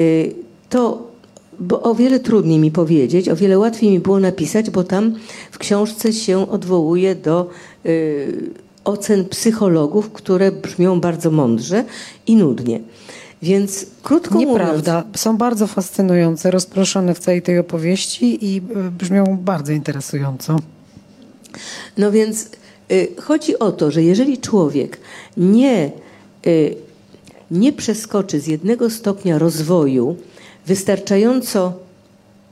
Y, to bo o wiele trudniej mi powiedzieć, o wiele łatwiej mi było napisać, bo tam w książce się odwołuje do y, ocen psychologów, które brzmią bardzo mądrze i nudnie. Więc krótko Nieprawda. mówiąc... Są bardzo fascynujące, rozproszone w całej tej opowieści i e, brzmią bardzo interesująco. No więc y, chodzi o to, że jeżeli człowiek nie, y, nie przeskoczy z jednego stopnia rozwoju wystarczająco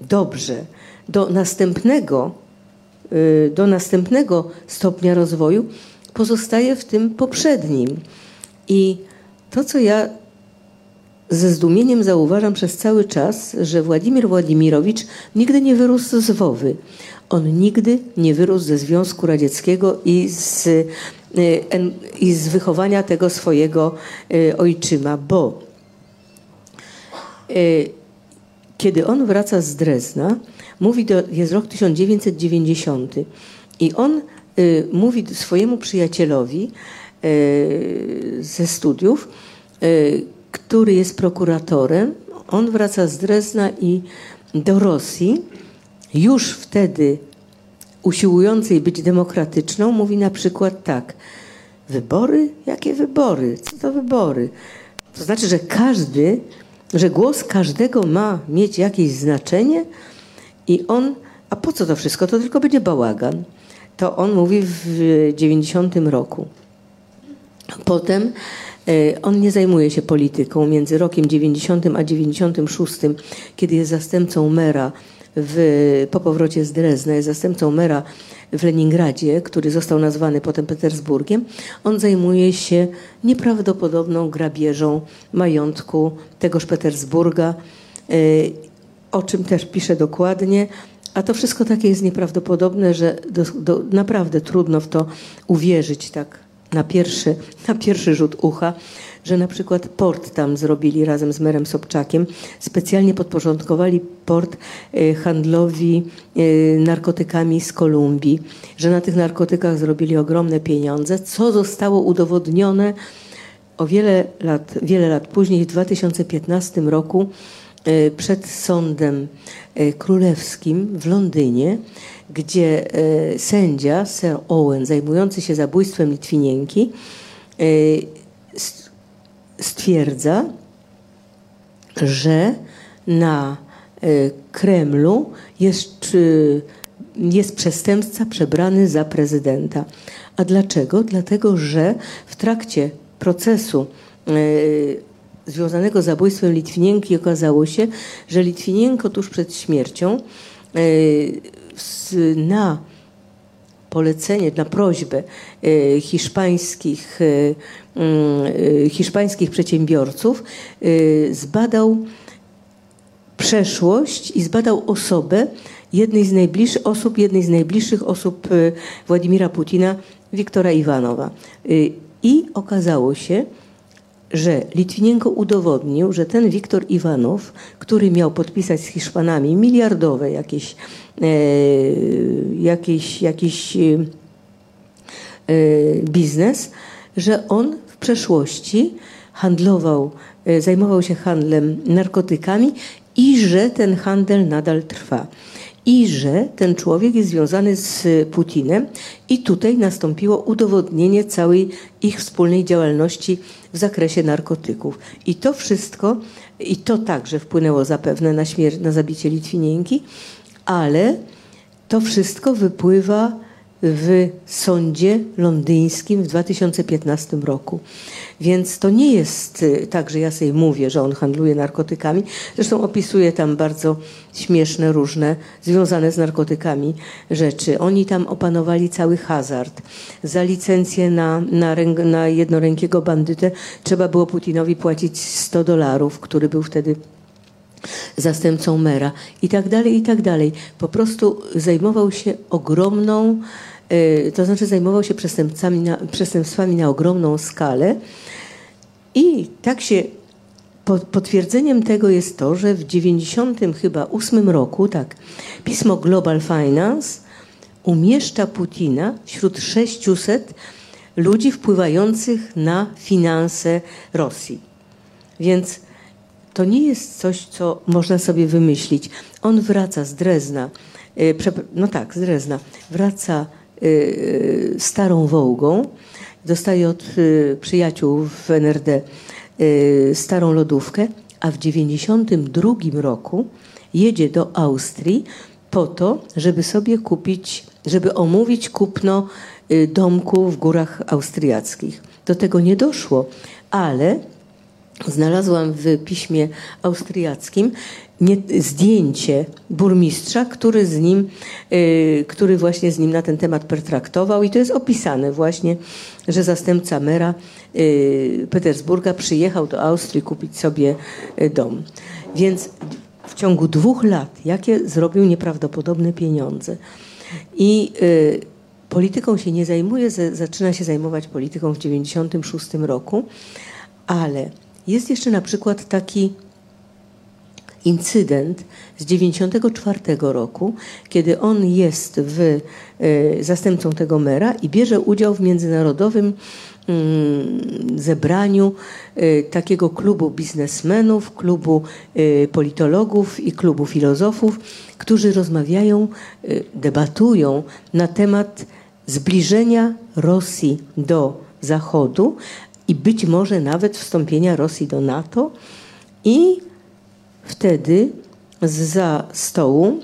dobrze do następnego, y, do następnego stopnia rozwoju, pozostaje w tym poprzednim. I to, co ja ze zdumieniem zauważam przez cały czas, że Władimir Władimirowicz nigdy nie wyrósł z Wowy. On nigdy nie wyrósł ze Związku Radzieckiego i z, y, i z wychowania tego swojego y, ojczyma, bo y, kiedy on wraca z Drezna, mówi do, jest rok 1990 i on mówi swojemu przyjacielowi ze studiów, który jest prokuratorem. On wraca z Drezna i do Rosji, już wtedy usiłującej być demokratyczną, mówi na przykład tak: Wybory? Jakie wybory? Co to wybory? To znaczy, że każdy, że głos każdego ma mieć jakieś znaczenie i on, a po co to wszystko? To tylko będzie bałagan. To on mówi w 90 roku. Potem E, on nie zajmuje się polityką. Między rokiem 90 a 96, kiedy jest zastępcą mera w, po powrocie z Drezna, jest zastępcą mera w Leningradzie, który został nazwany potem Petersburgiem, on zajmuje się nieprawdopodobną grabieżą majątku tegoż Petersburga. E, o czym też pisze dokładnie. A to wszystko takie jest nieprawdopodobne, że do, do, naprawdę trudno w to uwierzyć tak na pierwszy, na pierwszy rzut ucha, że na przykład port tam zrobili razem z merem Sobczakiem. Specjalnie podporządkowali port y, handlowi y, narkotykami z Kolumbii, że na tych narkotykach zrobili ogromne pieniądze, co zostało udowodnione o wiele lat, wiele lat później, w 2015 roku, przed sądem królewskim w Londynie, gdzie sędzia Sir Owen, zajmujący się zabójstwem Litwinienki, stwierdza, że na e, Kremlu jest, jest przestępca przebrany za prezydenta. A dlaczego? Dlatego, że w trakcie procesu e, związanego z zabójstwem Litwinienki okazało się, że Litwinienko tuż przed śmiercią e, na polecenie, na prośbę e, hiszpańskich, e, mm, hiszpańskich przedsiębiorców zbadał przeszłość i zbadał osobę jednej z najbliższych osób, jednej z najbliższych osób Władimira Putina, Wiktora Iwanowa. I okazało się, że Litwinienko udowodnił, że ten Wiktor Iwanow, który miał podpisać z Hiszpanami miliardowe jakieś, e, jakieś, jakiś e, biznes, że on w przeszłości handlował, e, zajmował się handlem narkotykami i że ten handel nadal trwa. I że ten człowiek jest związany z Putinem i tutaj nastąpiło udowodnienie całej ich wspólnej działalności w zakresie narkotyków. I to wszystko, i to także wpłynęło zapewne na śmierć, na zabicie Litwinienki, ale to wszystko wypływa w sądzie londyńskim w 2015 roku. Więc to nie jest y, tak, że ja sobie mówię, że on handluje narkotykami. Zresztą opisuje tam bardzo śmieszne, różne, związane z narkotykami rzeczy. Oni tam opanowali cały hazard. Za licencję na, na, na jednorękiego bandytę trzeba było Putinowi płacić 100 dolarów, który był wtedy zastępcą mera i tak dalej, i tak dalej. Po prostu zajmował się ogromną to znaczy zajmował się przestępcami na, przestępstwami na ogromną skalę. I tak się potwierdzeniem tego jest to, że w 90 chyba 8 roku, tak, pismo Global Finance umieszcza Putina wśród 600 ludzi wpływających na finanse Rosji. Więc to nie jest coś, co można sobie wymyślić. On wraca z Drezna, y, no tak, z Drezna, wraca Y, starą Wołgą. Dostaje od y, przyjaciół w NRD y, starą lodówkę, a w 92 roku jedzie do Austrii po to, żeby sobie kupić, żeby omówić kupno domku w górach austriackich. Do tego nie doszło, ale znalazłam w piśmie austriackim nie, zdjęcie burmistrza, który z nim, y, który właśnie z nim na ten temat pertraktował i to jest opisane właśnie, że zastępca mera y, Petersburga przyjechał do Austrii kupić sobie y, dom. Więc w ciągu dwóch lat, jakie zrobił nieprawdopodobne pieniądze. I polityką się nie zajmuje, zaczyna się zajmować polityką w 1996 roku, ale jest jeszcze na przykład taki incydent z 94 roku, kiedy on jest w, y, zastępcą tego mera i bierze udział w międzynarodowym y, zebraniu y, takiego klubu biznesmenów, klubu politologów i klubu filozofów, którzy rozmawiają, debatują na temat zbliżenia Rosji do Zachodu i być może nawet wstąpienia Rosji do NATO i Wtedy za stołu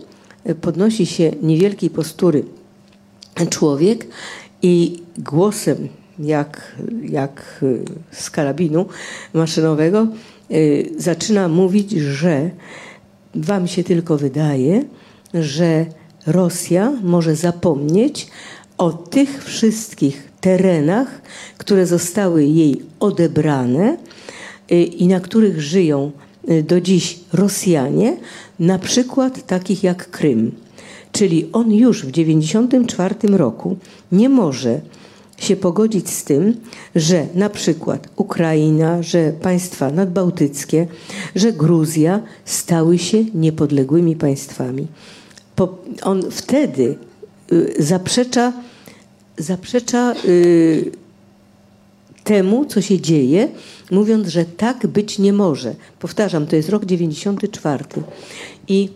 podnosi się niewielkiej postury człowiek i głosem jak, jak z karabinu maszynowego y, zaczyna mówić, że wam się tylko wydaje, że Rosja może zapomnieć o tych wszystkich terenach, które zostały jej odebrane i na których żyją do dziś Rosjanie, na przykład takich jak Krym. Czyli on już w 1994 roku nie może się pogodzić z tym, że na przykład Ukraina, że państwa nadbałtyckie, że Gruzja stały się niepodległymi państwami. on wtedy y, zaprzecza, zaprzecza y, temu, co się dzieje, mówiąc, że tak być nie może. Powtarzam, to jest rok 94. I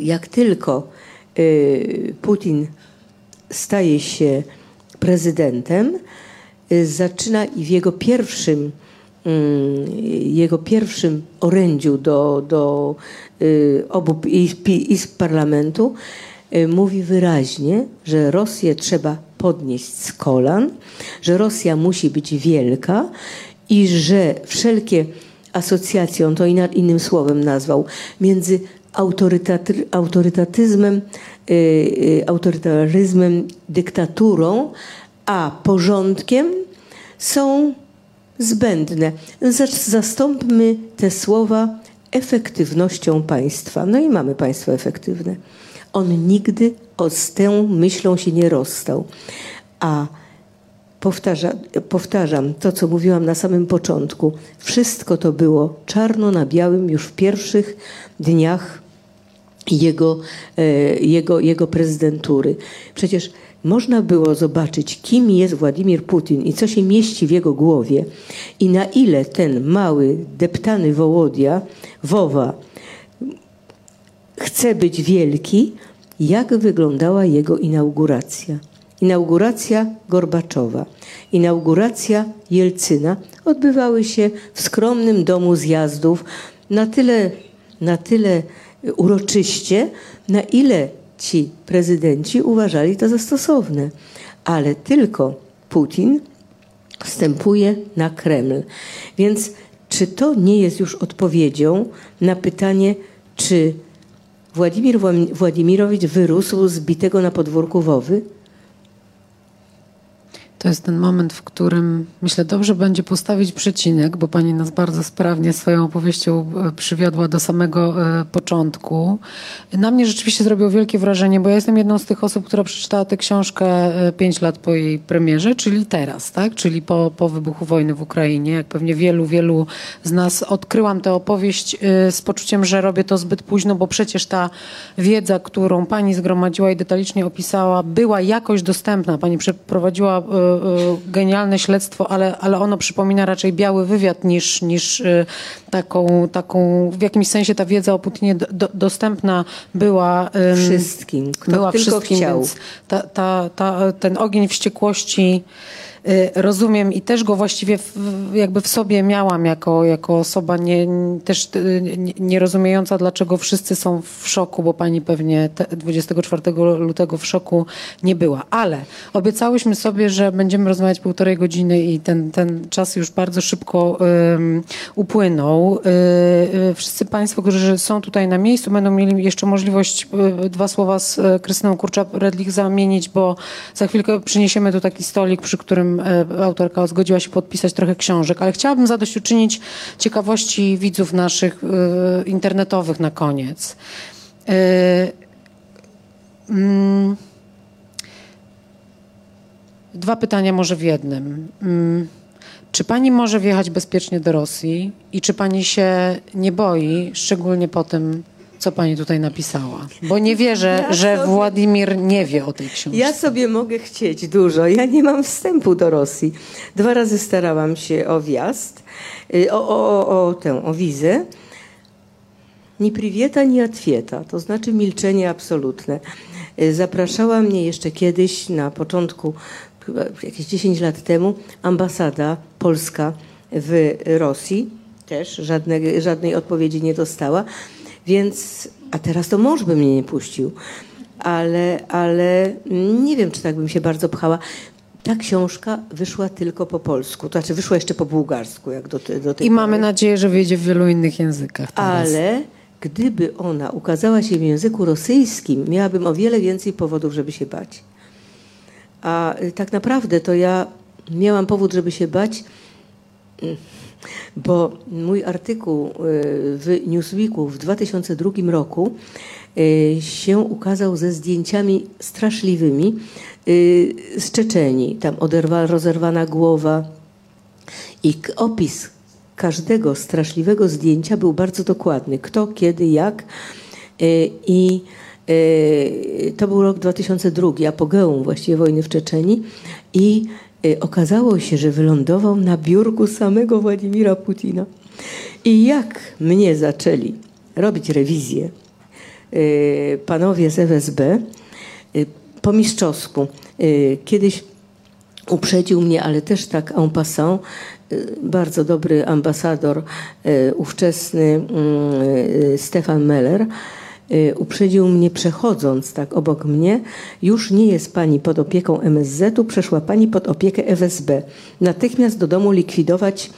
jak tylko y, Putin staje się prezydentem, y, zaczyna i w jego pierwszym mm, jego pierwszym orędziu do, do y, obu izb parlamentu mówi wyraźnie, że Rosję trzeba podnieść z kolan, że Rosja musi być wielka i że wszelkie asocjacje, on to innym słowem nazwał, między autorytatyzmem, y, y, autorytaryzmem, dyktaturą, a porządkiem są zbędne. Zastąpmy te słowa efektywnością państwa. No i mamy państwo efektywne. On nigdy z tą myślą się nie rozstał. A powtarza, powtarzam to, co mówiłam na samym początku. Wszystko to było czarno na białym już w pierwszych dniach jego, e, jego, jego prezydentury. Przecież można było zobaczyć, kim jest Władimir Putin i co się mieści w jego głowie i na ile ten mały, deptany Wołodia, Wowa, chce być wielki, jak wyglądała jego inauguracja. Inauguracja Gorbaczowa, inauguracja Jelcyna odbywały się w skromnym domu zjazdów na tyle, na tyle uroczyście, na ile ci prezydenci uważali to za stosowne. Ale tylko Putin wstępuje na Kreml. Więc czy to nie jest już odpowiedzią na pytanie, czy Władimir Władimirowicz wyrósł z bitego na podwórku Wowy? To jest ten moment, w którym myślę, dobrze będzie postawić przecinek, bo pani nas bardzo sprawnie swoją opowieścią e, przywiodła do samego e, początku. Na mnie rzeczywiście zrobiło wielkie wrażenie, bo ja jestem jedną z tych osób, która przeczytała tę książkę e, pięć lat po jej premierze, czyli teraz, tak? czyli po, po wybuchu wojny w Ukrainie. Jak pewnie wielu, wielu z nas odkryłam tę opowieść z poczuciem, że robię to zbyt późno, bo przecież ta wiedza, którą pani zgromadziła i detalicznie opisała, była jakoś dostępna. Pani przeprowadziła genialne śledztwo, ale, ale ono przypomina raczej biały wywiad niż, niż y, taką, taką, w jakimś sensie ta wiedza o Putinie do, dostępna była wszystkim, kto była tylko wszystkim, chciał. Ta, ta, ta, ten ogień wściekłości Y, rozumiem i też go właściwie w, jakby w sobie miałam jako, jako osoba nie, też y, nie rozumiejąca, dlaczego wszyscy są w szoku, bo pani pewnie 24 lutego w szoku nie była. Ale obiecałyśmy sobie, że będziemy rozmawiać półtorej godziny i ten, ten czas już bardzo szybko um, upłynął. Y, wszyscy państwo, którzy są tutaj na miejscu, będą mieli jeszcze możliwość dwa słowa z Krystyną Kurczak-Redlich zamienić, bo za chwilkę przyniesiemy tu taki stolik, przy którym E, autorka zgodziła się podpisać trochę książek, ale chciałabym zadośćuczynić ciekawości widzów naszych e, internetowych na koniec. E, mm, dwa pytania może w jednym. Mm, czy pani może wjechać bezpiecznie do Rosji i czy pani się nie boi, szczególnie po tym, co pani tutaj napisała. Bo nie wierzę, ja że sobie, Władimir nie wie o tej książce. Ja sobie mogę chcieć dużo. Ja nie mam wstępu do Rosji. Dwa razy starałam się o wjazd, y, o, o, o, o tę, o wizę. Ni priwieta, ni atwieta, to znaczy milczenie absolutne. Y, zapraszała mnie jeszcze kiedyś, na początku, chyba jakieś 10 lat temu, ambasada polska w Rosji. Też żadnej, żadnej odpowiedzi nie dostała. Więc, a teraz to mąż by mnie nie puścił. Ale, ale nie wiem, czy tak bym się bardzo pchała. Ta książka wyszła tylko po polsku, to znaczy wyszła jeszcze po bułgarsku, jak do, do tej I mamy nadzieję, że wyjdzie w wielu innych językach. Teraz. Ale gdyby ona ukazała się w języku rosyjskim, miałabym o wiele więcej powodów, żeby się bać. A y, tak naprawdę to ja miałam powód, żeby się bać mm, bo mój artykuł w Newsweeku w 2002 roku się ukazał ze zdjęciami straszliwymi z Czeczeni. Tam oderwa, rozerwana głowa i opis każdego straszliwego zdjęcia był bardzo dokładny. Kto, kiedy, jak. I to był rok 2002, apogeum właściwie wojny w Czeczeni. I okazało się, że wylądował na biurku samego Władimira Putina. I jak mnie zaczęli robić rewizję panowie z FSB po mistrzowsku, kiedyś uprzedził mnie, ale też tak en passant, bardzo dobry ambasador, ówczesny mm, Stefan Meller, uprzedził mnie przechodząc tak obok mnie, już nie jest pani pod opieką MSZ-u, przeszła pani pod opiekę FSB. Natychmiast do domu likwidować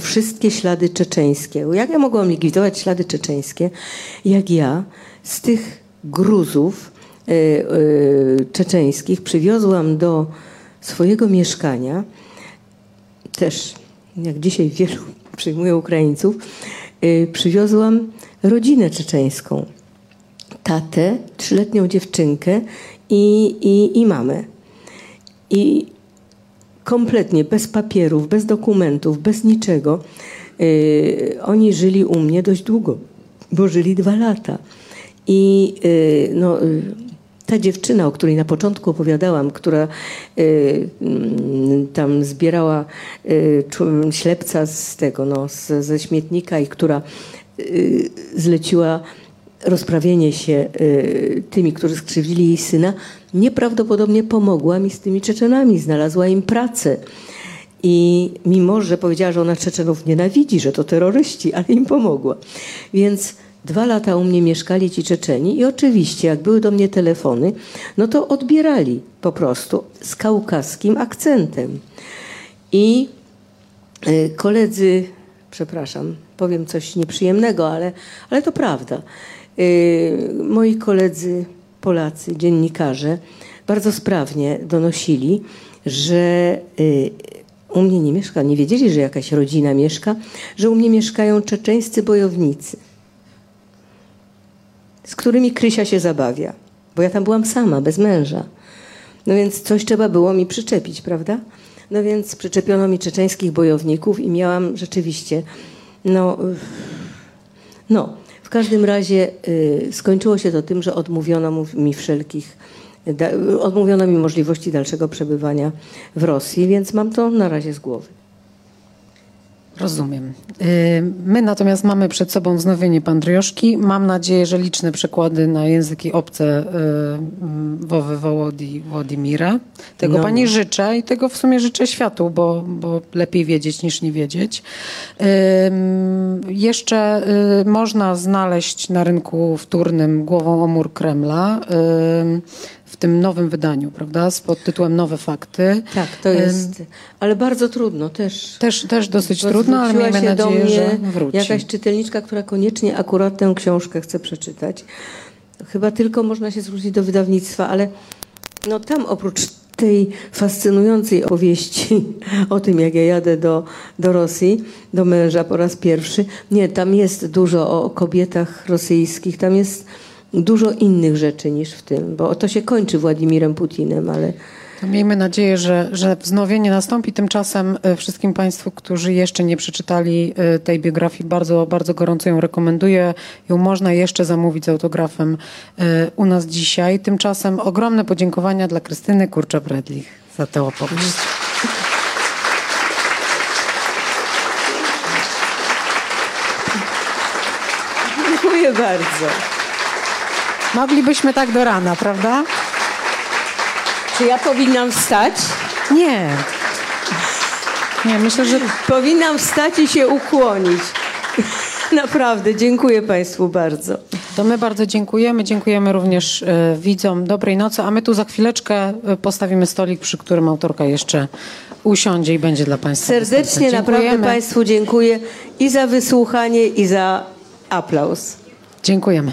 wszystkie ślady czeczeńskie. Jak ja mogłam likwidować ślady czeczeńskie, jak ja z tych gruzów czeczeńskich przywiozłam do swojego mieszkania, też jak dzisiaj wielu przyjmuje Ukraińców, przywiozłam rodzinę czeczeńską tatę, trzyletnią dziewczynkę i, i, i mamę. I kompletnie bez papierów, bez dokumentów, bez niczego. Yy, oni żyli u mnie dość długo, bo żyli dwa lata. I yy, no, yy, ta dziewczyna, o której na początku opowiadałam, która y, tam zbierała y, ślepca z tego, no, z, ze śmietnika i która y, zleciła rozprawienie się y, tymi, którzy skrzywdzili jej syna, nieprawdopodobnie pomogła mi z tymi Czeczenami, znalazła im pracę. I mimo, że powiedziała, że ona Czeczenów nienawidzi, że to terroryści, ale im pomogła. Więc dwa lata u mnie mieszkali ci Czeczeni i oczywiście, jak były do mnie telefony, no to odbierali po prostu z kaukaskim akcentem. I y, koledzy, przepraszam, powiem coś nieprzyjemnego, ale, ale to prawda. Y, moi koledzy Polacy, dziennikarze, bardzo sprawnie donosili, że y, u mnie nie mieszka, nie wiedzieli, że jakaś rodzina mieszka, że u mnie mieszkają czeczeńscy bojownicy, z którymi Krysia się zabawia, bo ja tam byłam sama, bez męża. No więc coś trzeba było mi przyczepić, prawda? No więc przyczepiono mi czeczeńskich bojowników i miałam rzeczywiście, no, no, każdym razie y, skończyło się to tym, że odmówiono mi wszelkich, odmówiono mi możliwości dalszego przebywania w Rosji, więc mam to na razie z głowy. Rozumiem. Y, my natomiast mamy przed sobą wznowienie Pandrioszki. Mam nadzieję, że liczne przekłady na języki obce y, Wowy Wołodi Władimira. Tego no. Pani życzę i tego w sumie życzę światu, bo, bo lepiej wiedzieć niż nie wiedzieć. Jeszcze y, można znaleźć na rynku wtórnym głową omór Kremla w tym nowym wydaniu, prawda? Z pod tytułem Nowe Fakty. Tak, to jest, ale bardzo trudno też. Też, też dosyć trudno, ale miejmy się nadzieję, że wróci. Jakaś czytelniczka, która koniecznie akurat tę książkę chce przeczytać. Chyba tylko można się zwrócić do wydawnictwa, ale no tam oprócz tej fascynującej opowieści o tym, jak ja jadę do, do Rosji, do męża po raz pierwszy. Nie, tam jest dużo o kobietach rosyjskich, tam jest dużo innych rzeczy niż w tym, bo to się kończy Władimirem Putinem, ale... Miejmy nadzieję, że, że wznowienie nastąpi. Tymczasem e, wszystkim Państwu, którzy jeszcze nie przeczytali e, tej biografii, bardzo, bardzo gorąco ją rekomenduję. Ją można jeszcze zamówić z autografem e, u nas dzisiaj. Tymczasem ogromne podziękowania dla Krystyny Kurcza-Bredlich za tę opowieść. Dziękuję bardzo. Moglibyśmy tak do rana, prawda? Czy ja powinnam wstać? Nie. Nie, myślę, że... Powinnam wstać i się ukłonić. Naprawdę, dziękuję Państwu bardzo. To my bardzo dziękujemy. Dziękujemy również e, widzom. Dobrej nocy. A my tu za chwileczkę e, postawimy stolik, przy którym autorka jeszcze usiądzie i będzie dla Państwa. Serdecznie naprawdę Państwu dziękuję i za wysłuchanie, i za aplauz. Dziękujemy.